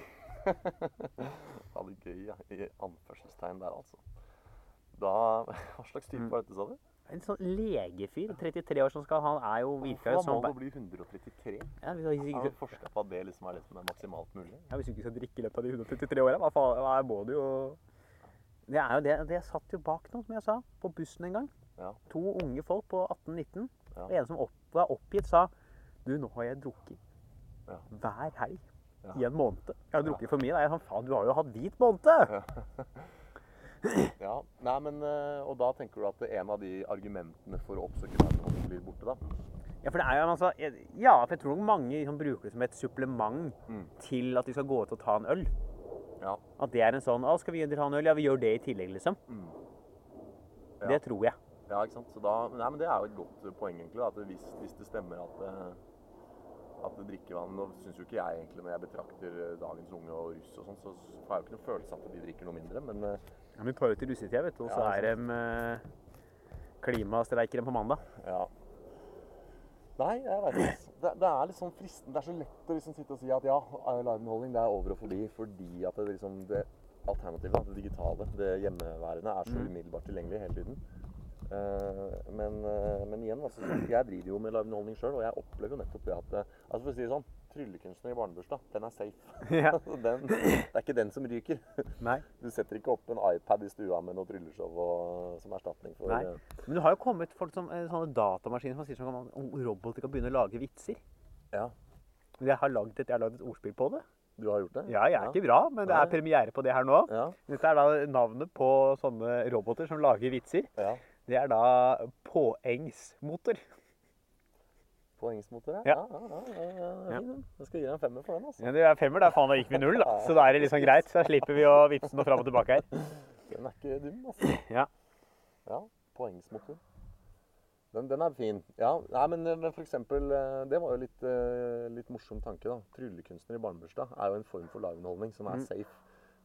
*laughs* Ha det gøy, ja. I anførselstegn der, altså. Da *laughs* Hva slags type Mm. var dette, sa du? En sånn legefyr, 33 år som skal Han er jo virka jo som må det bli 133? ja, hvis, Har du forska på at det liksom er det som er maksimalt mulig? ja, hvis du ikke skal drikke i løpet av de 133 åra, hva faen må du jo Det er jo det. Det satt jo bak noe, som jeg sa, på bussen en gang. Ja. To unge folk på 18-19. Ja. Og en som opp, var oppgitt, sa Du, nå har jeg drukket Ja. hver helg Ja. i en måned. Jeg har drukket for mye. Er sånn Faen, du har jo hatt hvit måned! *laughs* Ja, nei, men eh, Og da tenker du at en av de argumentene for å oppsøke nærmere blir borte, da? Ja, for det er jo altså Ja, for jeg tror mange liksom, bruker det som et supplement Mm. til at de skal gå ut og ta en øl. Ja. At det er en sånn Å, skal vi ta en øl? Ja, vi gjør det i tillegg, liksom. Mm. Ja. Det tror jeg. Ja, ikke sant. Så da, nei, men Det er jo et godt poeng, egentlig. da, At hvis, hvis det stemmer at, eh, at drikkevann Nå syns jo ikke jeg egentlig, når jeg betrakter eh, dagens unge og russ og sånn, så har jeg jo ikke noe følelse av at de drikker noe mindre. Men eh, Ja, tar ut til russetida, vet du, og så Ja, er de klimastreikere klimastreiker på mandag. ja. Nei, jeg vet ikke. Det, det er litt sånn fristende. Det er så lett å liksom sitte og si at ja, liveunderholdning det er over og forbi fordi at det liksom det alternativet, det digitale, det hjemmeværende, er så Mm. umiddelbart tilgjengelig hele tiden. Eh, men, eh, men igjen, altså, jeg driver jo med liveunderholdning sjøl, og jeg opplever jo nettopp det at eh, altså For å si det sånn tryllekunstner i barnebursdag, den er safe. *laughs* Ja. *laughs* den, det er ikke den som ryker. *laughs* Nei. Du setter ikke opp en iPad i stua med noe trylleshow og, som erstatning for Nei. Men det har jo kommet folk som, sånne datamaskiner som sier sånn om roboter kan begynne å lage vitser. Ja, Jeg har lagd et, et ordspill på det. du har gjort det? Ja, jeg er ikke bra, men det er premiere på det her nå. Ja, Dette er da navnet på sånne roboter som lager vitser. ja. Det er da påengsmotor. Poengsmotor, ja. Ja. Ja, ja, ja, ja. Jeg skal gi deg en femmer for den. altså. Ja, det er femmer, da faen da gikk vi null, da. Så da er det liksom greit. Så slipper vi å vippse noe fram og tilbake her. Den er ikke dum, altså. Ja. Ja, poengsmotor. Den, den er fin. Ja, nei, men, men for eksempel eh, Det var jo litt, eh, litt morsom tanke, da. Tryllekunstner i barnebursdag er jo en form for liveunderholdning som er Mm. safe.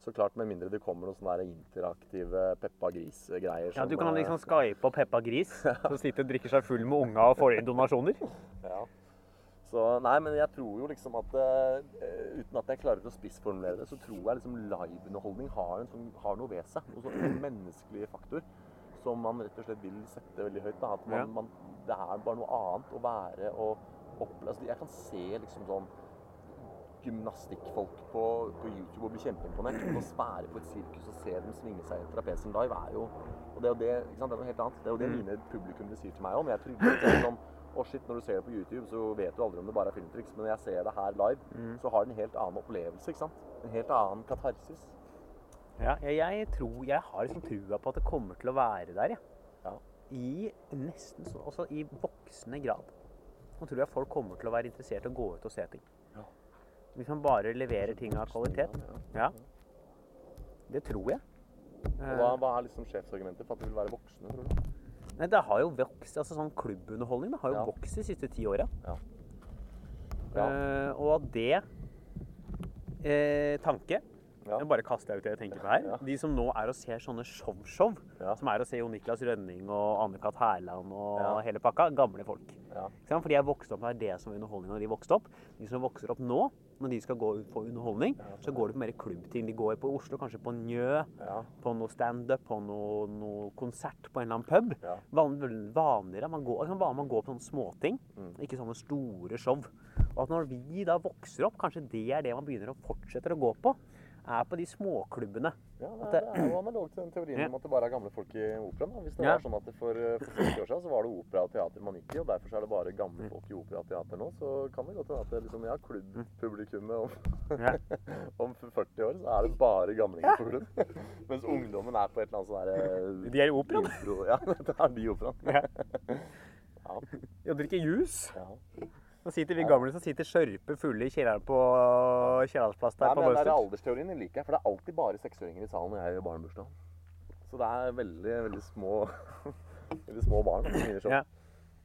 Så klart, med mindre det kommer noen sånne interaktive Peppa Gris-greier. Ja, Du kan eh, liksom skype opp Peppa Gris, *laughs* som sitter og drikker seg full med unga og får inn donasjoner. Ja. Så nei, men jeg tror jo liksom at eh, Uten at jeg klarer å spissformulere det, så tror jeg liksom liveunderholdning har, en sånn, har noe ved seg. Noe en menneskelig faktor som man rett og slett vil sette veldig høyt. Da. At man, Ja. man, det er bare noe annet å være og oppleve altså, Jeg kan se liksom sånn gymnastikkfolk på, på YouTube og bli kjempeimponert. Men å spære på et sirkus og se dem svinge seg i trapesen live er jo og det er jo det, ikke sant? det er noe helt annet. Det er jo det Mm. mine publikummere sier til meg òg. Men jeg tror ikke sånn å shit, når du ser det på YouTube, så vet du aldri om det bare er filmtriks. Men når jeg ser det her live, Mm. så har det en helt annen opplevelse. ikke sant? En helt annen katarsis. Ja, jeg, jeg tror Jeg har liksom trua på at det kommer til å være der, jeg. Ja. I nesten sånn også i voksende grad. Nå tror jeg folk kommer til å være interessert i å gå ut og se ting. Hvis man bare leverer ting av kvalitet. Ja. Det tror jeg. Og hva, hva er liksom sjefsargumentet for at de vil være voksne, tror du? Nei, det har jo vokst, altså sånn Klubbunderholdning det har jo Ja. vokst de siste ti åra. Ja. Ja. Eh, og at det eh, tanke Ja. Jeg bare kaster ut det jeg tenker på her. Ja. De som nå er og ser sånne show-show, Ja. som er å se Jo Niklas Rønning og Anne-Kat. Hærland og Ja. hele pakka, gamle folk. Ja. For de er vokst opp med det som var underholdning når de vokste opp. De som vokser opp nå, når de skal gå ut på underholdning, så går de på mer klubbting. De går på Oslo, kanskje på Njø, Ja. på noe standup, på noe, noe konsert på en eller annen pub. Ja. Van, vanligere. Man går, kan man går på sånne småting, Mm. ikke sånne store show. Og at når vi da vokser opp, kanskje det er det man begynner å fortsette å gå på, er på de småklubbene. Ja, det, det- er jo analog til den teorien Ja. om at det bare er gamle folk i operaen. Hvis det Ja. var sånn at for, eh, for 40 år siden så var det opera og teater man gikk i, og derfor så er det bare gamle Mm. folk i opera og teater nå, så kan det godt hende at det liksom, ja, klubbpublikummet om, Ja. *laughs* om 40 år så er det bare gamlinger på klubb. Mens ungdommen er på et eller annet sånn derre De er i operaen. Ja, *laughs* det er de i operaen. Ja. *laughs* Ja. Og drikker juice. ja. Nå sitter vi gamle som sitter skjørpe fulle i kjelleren på Kjellersplass der Nei, på men den der aldersteorien den liker jeg, for det er alltid bare seksåringer i salen når jeg gjør barnebursdag. Så det er veldig, veldig små *laughs* veldig små barn gir. Ja.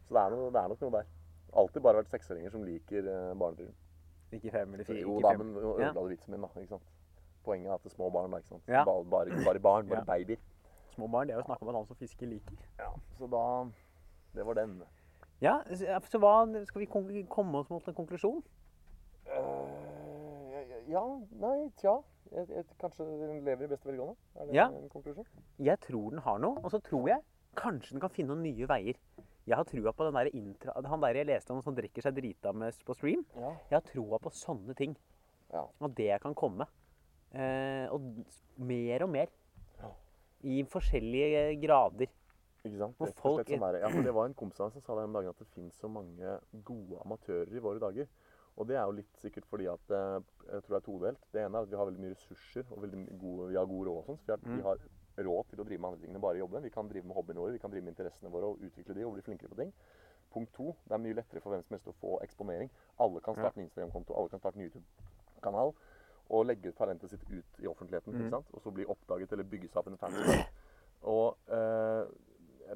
Så det er, noe, det er nok noe der. Alltid bare vært seksåringer som liker uh. Ikke fem eller fire. Jo da, men ødela du vitsen min, da. ikke sant? Poenget er at det er små barn, da. ikke sant? Ja. Bare, bare, bare barn, bare Ja. babyer. Små barn, det er jo snakk om at han som fisker liker. Ja, så da Det var den. Ja, så hva Skal vi komme oss mot en konklusjon? Uh, ja, nei, tja. Jeg, jeg, kanskje den lever i beste velgående? Er det Ja. en konklusjon? Jeg tror den har noe, og så tror jeg kanskje den kan finne noen nye veier. Jeg har trua på den der intra... Han der jeg leste om som drikker seg drita med på stream. Ja. Jeg har trua på sånne ting. ja. Og det kan komme. Eh, og mer og mer. Ja. I forskjellige grader. Ikke sant? Rett og slett sånn der, ja, for det var en kompis av meg som sa det om dagen at det finnes så mange gode amatører i våre dager. Og det er jo litt sikkert fordi at eh, jeg tror det er todelt. Det ene er at vi har veldig mye ressurser og gode, vi har god råd og sånn. Så vi har, vi Mm. har råd til å drive med andre ting enn bare jobbe. Vi kan drive med hobbyene våre, vi kan drive med interessene våre og utvikle de og bli flinkere på ting. Punkt to, det er mye lettere for hvem som helst å få eksponering. Alle kan starte en Instagram-konto, alle kan starte en YouTube-kanal. Og legge ut talentet sitt ut i offentligheten. Mm. ikke sant? Og så bli oppdaget eller bygge seg opp en fanskap. Og eh,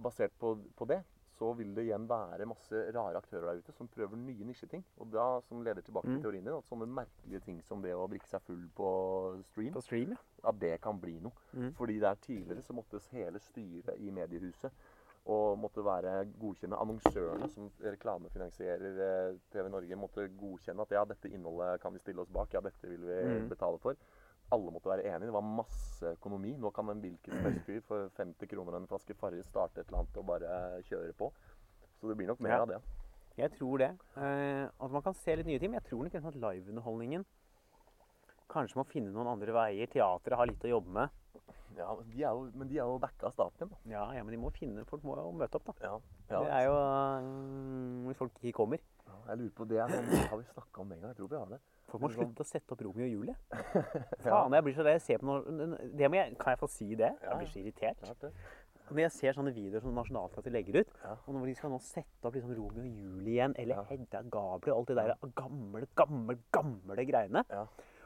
basert på, på det, så vil det igjen være masse rare aktører der ute som prøver nye nisjeting. Og da, som leder tilbake til Mm. teorien din, at sånne merkelige ting som det å drikke seg full på stream, På stream, ja. at det kan bli noe. Mm. Fordi der tidligere så måtte hele styret i mediehuset og måtte være godkjenne annonsørene som reklamefinansierer eh, TV Norge, måtte godkjenne at ja, dette innholdet kan vi stille oss bak, ja, dette vil vi Mm. betale for. Alle måtte være enige. Det var masse økonomi. Nå kan en hvilken som helst fyr for 50 kroner og en flaske Farris starte et eller annet og bare kjøre på. Så det blir nok mer Ja. av det. Jeg tror det. Eh, at man kan se litt nye ting. Men jeg tror nok at liveunderholdningen kanskje må finne noen andre veier. Teatret har litt å jobbe med. Ja, men de er jo, men de er jo backa av staten da. Ja, ja, men de må finne Folk må jo møte opp, da. Ja. Det er jo Hvis folk ikke kommer. Jeg lurer på det er sånn, Har vi snakka om det en gang? Jeg tror vi har det. Folk må er sånn- slutte å sette opp Romeo og Julie. *laughs* Faen, jeg blir så lei. Jeg ser på noe det må jeg, Kan jeg få si det? Jeg blir så irritert. Når jeg ser sånne videoer som Nationaltheatret legger ut, og når de skal nå sette opp liksom Romeo og Julie igjen, eller. Hedda Gabriel, alt det der gamle, gamle, gamle greiene. Ja.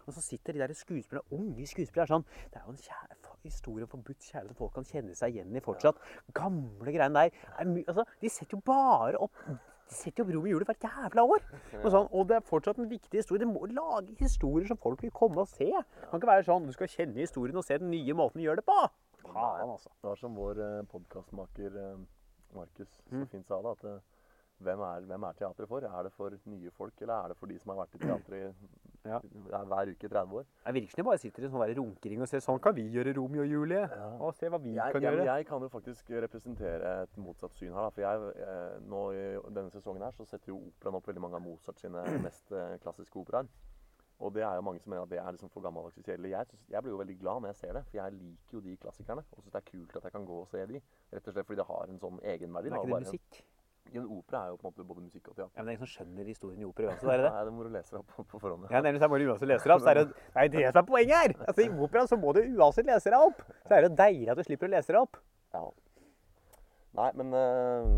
Og så sitter de der skuespillerne, unge skuespillere sånn Det er jo en kjære, historie om forbudt kjærlighet som folk kan kjenne seg igjen i fortsatt. Gamle greiene der. Er altså, de setter jo bare opp de setter jo Bro med hjulet hvert jævla år. Og, sånn, og det er fortsatt en viktig historie. De må lage historier som folk vil komme og se. Det kan ikke være sånn du skal kjenne historien og se den nye måten vi gjør det på. Faen, altså. Det var som vår eh, podkastmaker eh, Markus så Mm. fint sa det, at eh, hvem, er, hvem er teatret for? Er det for nye folk, eller er det for de som har vært i teatret i, Ja. er hver uke i 30 år? Det virker som de bare sitter i sånn runkering og ser sånn kan vi gjøre Romeo og Julie. Ja. Og se hva vi Jeg, kan jeg, gjøre. jeg kan jo faktisk representere et motsatt syn her. Da, for jeg, eh, nå denne sesongen her så setter jo operaen opp veldig mange av Mozart sine *clears throat* mest eh, klassiske operaer. Og det er jo mange som mener at det er liksom for gammeldags kjedelig. Jeg, synes- jeg blir jo veldig glad når jeg ser det, for jeg liker jo de klassikerne. Og syns det er kult at jeg kan gå og se de. Rett og slett fordi det har en sånn egenverdi. Det er ikke det musikk? Ja, en opera er jo på en måte både musikk og teater. Ja, men det er ingen som skjønner historien i opera uansett, er det det? *laughs* Nei, det må du lese opp på, på forhånd. Ja, nemlig så er det uansett leser opp, så er det *laughs* er det som er poenget her. Altså, I opera så må du uansett lese deg opp. Så er det deilig at du slipper å lese deg opp. Ja. Nei, men eh,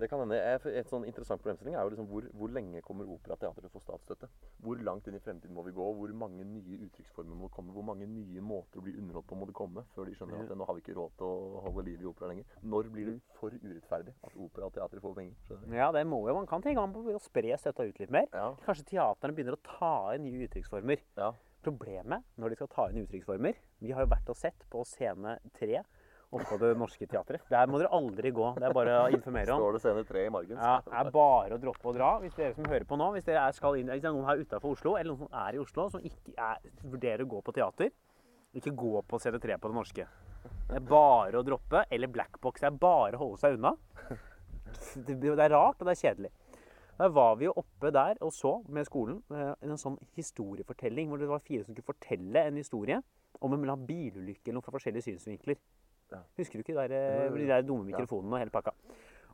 det kan hende. Et sånn interessant problemstilling er jo liksom hvor, hvor lenge kommer operateater til å få statsstøtte? Hvor langt inn i fremtiden må vi gå? Hvor mange nye uttrykksformer må det komme? Hvor mange nye måter å bli underholdt på må det komme før de skjønner at nå har vi ikke råd til å holde liv i opera lenger? Når blir det for urettferdig at opera og teater får penger? Ja, det må jo man kan tenke man på å spre støtta ut litt mer. Ja, Kanskje teaterne begynner å ta inn nye uttrykksformer. ja. Problemet når de skal ta inn uttrykksformer Vi har jo vært og sett på Scene 3 oppå Det Norske Teatret. Der må dere aldri gå. Det er bare å informere om. Står det scene tre i margen? Ja, det er bare å droppe å dra. Hvis dere som hører på nå, hvis dere er, skal inn, hvis det er noen her utenfor Oslo, eller noen som er i Oslo, som ikke er, vurderer å gå på teater, ikke gå på CD3 på det norske. Det er bare å droppe. Eller Blackbox. Det er bare å holde seg unna. Det er rart, og det er kjedelig. Da var vi jo oppe der og så med skolen eh, en sånn historiefortelling hvor det var fire som skulle fortelle en historie om en bilulykke eller noe fra forskjellige synsvinkler. Ja. Husker du ikke de der, jo. de der dumme mikrofonene og hele pakka?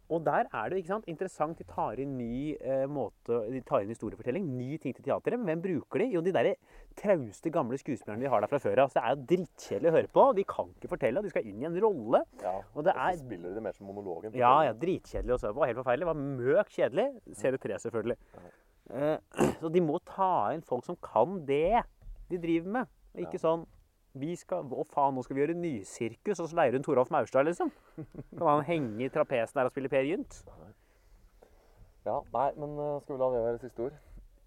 Og der er det sant, interessant. De tar inn ny eh, måte, de tar inn historiefortelling, ny ting til teateret. Men hvem bruker de? Jo, de der trauste gamle skuespillerne de har der fra før av. Så det er jo drittkjedelig å høre på. De kan ikke fortelle, og de skal inn i en rolle. ja. Og det så er spiller de det mer som monologen. ja, ja, dritkjedelig å se på. Helt forferdelig. Det var møk kjedelig. CD3, selvfølgelig. Eh, *clears throat* så de må ta inn folk som kan det de driver med. Og ikke sånn vi skal, Å faen, nå skal vi gjøre nysirkus, og så leier hun Toralf Maurstad, liksom. Kan han henge i trapesen der og spille Per Gynt? ja. Nei, men eh, skal vi la det være siste ord?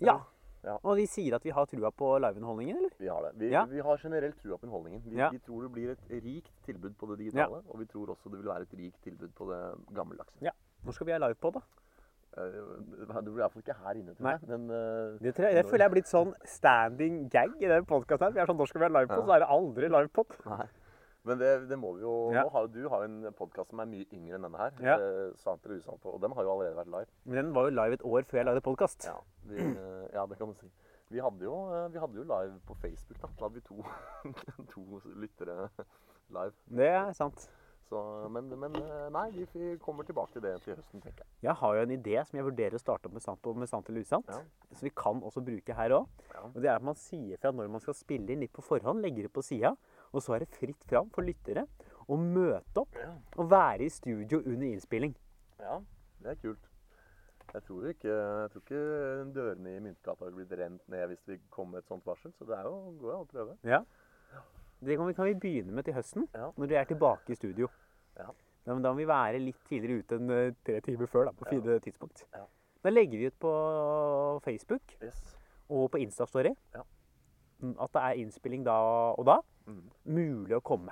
Ja. Ja. Og de sier at vi har trua på liveunderholdningen, eller? Vi har det. Vi, Ja. vi har generelt trua på underholdningen. Vi, Ja. vi tror det blir et rikt tilbud på det digitale, og vi tror også det vil være et rikt tilbud på det gammeldagse. Ja. Når skal vi ha livepod, da? Eh, Du blir iallfall ikke her inne til meg, men uh, Det, tror jeg, det føler jeg er blitt sånn standing gag i den podkasten. Vi er sånn, Når skal vi ha livepod? Ja. Så er det aldri livepod. Men det, det må vi jo Ja. Nå har du har jo en podkast som er mye yngre enn denne her. Ja. eh, Sant eller usant. på, Og den har jo allerede vært live. Men den var jo live et år før jeg lagde podkast. Ja, vi, ja det kan du si. Vi hadde, jo, vi hadde jo live på Facebook. Da Da hadde vi to, *laughs* to lyttere live. Det er sant. Så, men, men eh, nei, vi kommer tilbake til det til høsten, tenker jeg. Jeg har jo en idé som jeg vurderer å starte opp med sant, med sant eller usant. Ja. Som vi kan også bruke her òg. Ja. Og det er at man sier fra når man skal spille inn litt på forhånd, legger det på sida. Og så er det fritt fram for lyttere å møte opp Ja. og være i studio under innspilling. Ja, det er kult. Jeg tror ikke, jeg tror ikke dørene i Myntgata hadde blitt rent ned hvis vi kom med et sånt varsel, så det er jo går an å prøve. Ja. Det kan vi, kan vi begynne med til høsten, Ja. når du er tilbake i studio. Ja. Da, da må vi være litt tidligere ute enn eh, tre timer før, da, på Ja. tidspunkt. Ja. Da legger vi ut på Facebook Yes. og på Instastory Ja. mm, at det er innspilling da og da. Mm. Mulig å komme.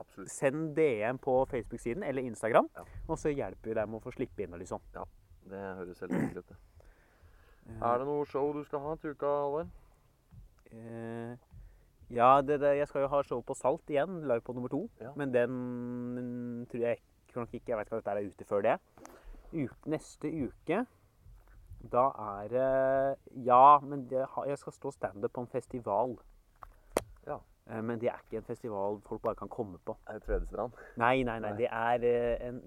Absolutt. Send DM på Facebook-siden eller Instagram, Ja. og så hjelper vi deg med å få slippe inn og liksom. Det høres helt riktig ut. det. Er det noe show du skal ha til uka, Halvard? Eh, ja, det, det, jeg skal jo ha show på Salt igjen, live på nummer to. Ja. Men den tror jeg nok ikke Jeg vet ikke om dette er ute før det. Uke, neste uke Da er det Ja, men det, jeg skal stå standup på en festival. Ja. Eh, Men det er ikke en festival folk bare kan komme på. Er det Tvedestrand? Nei, nei, nei. Nei. Det er eh, en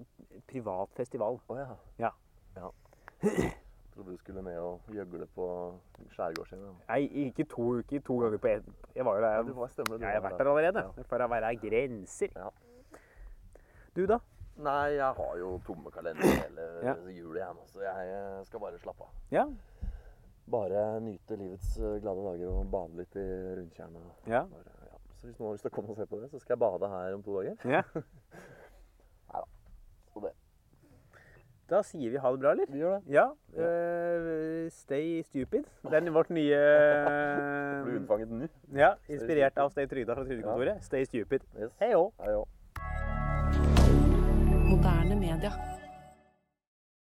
privat festival. Å ja. Ja. ja. Trodde du skulle ned og gjøgle på skjærgårdsscenen. Nei, ikke to uker, to ganger på ett. Jeg var jo der. Ja, du var stemmer. du jeg har vært der allerede. Ja. For å være grenser. Ja. Du, da? Nei, jeg har jo tomme kalender hele Ja. jula, jeg så jeg skal bare slappe av. Ja. Bare nyte livets eh, glade dager og bade litt i rundtjernet. Ja. Ja. Så hvis noen har lyst til å komme og se på det, så skal jeg bade her om to dager. ja. *laughs* Så det. Da sier vi ha det bra, eller? Vi gjør det. Ja. Uh, stay stupid. Det er vårt nye *laughs* Blir unnfanget nå. Ja, inspirert av Stay Trygda fra Trygdekontoret. Stay stupid. Yes. Hei òg. Moderne media.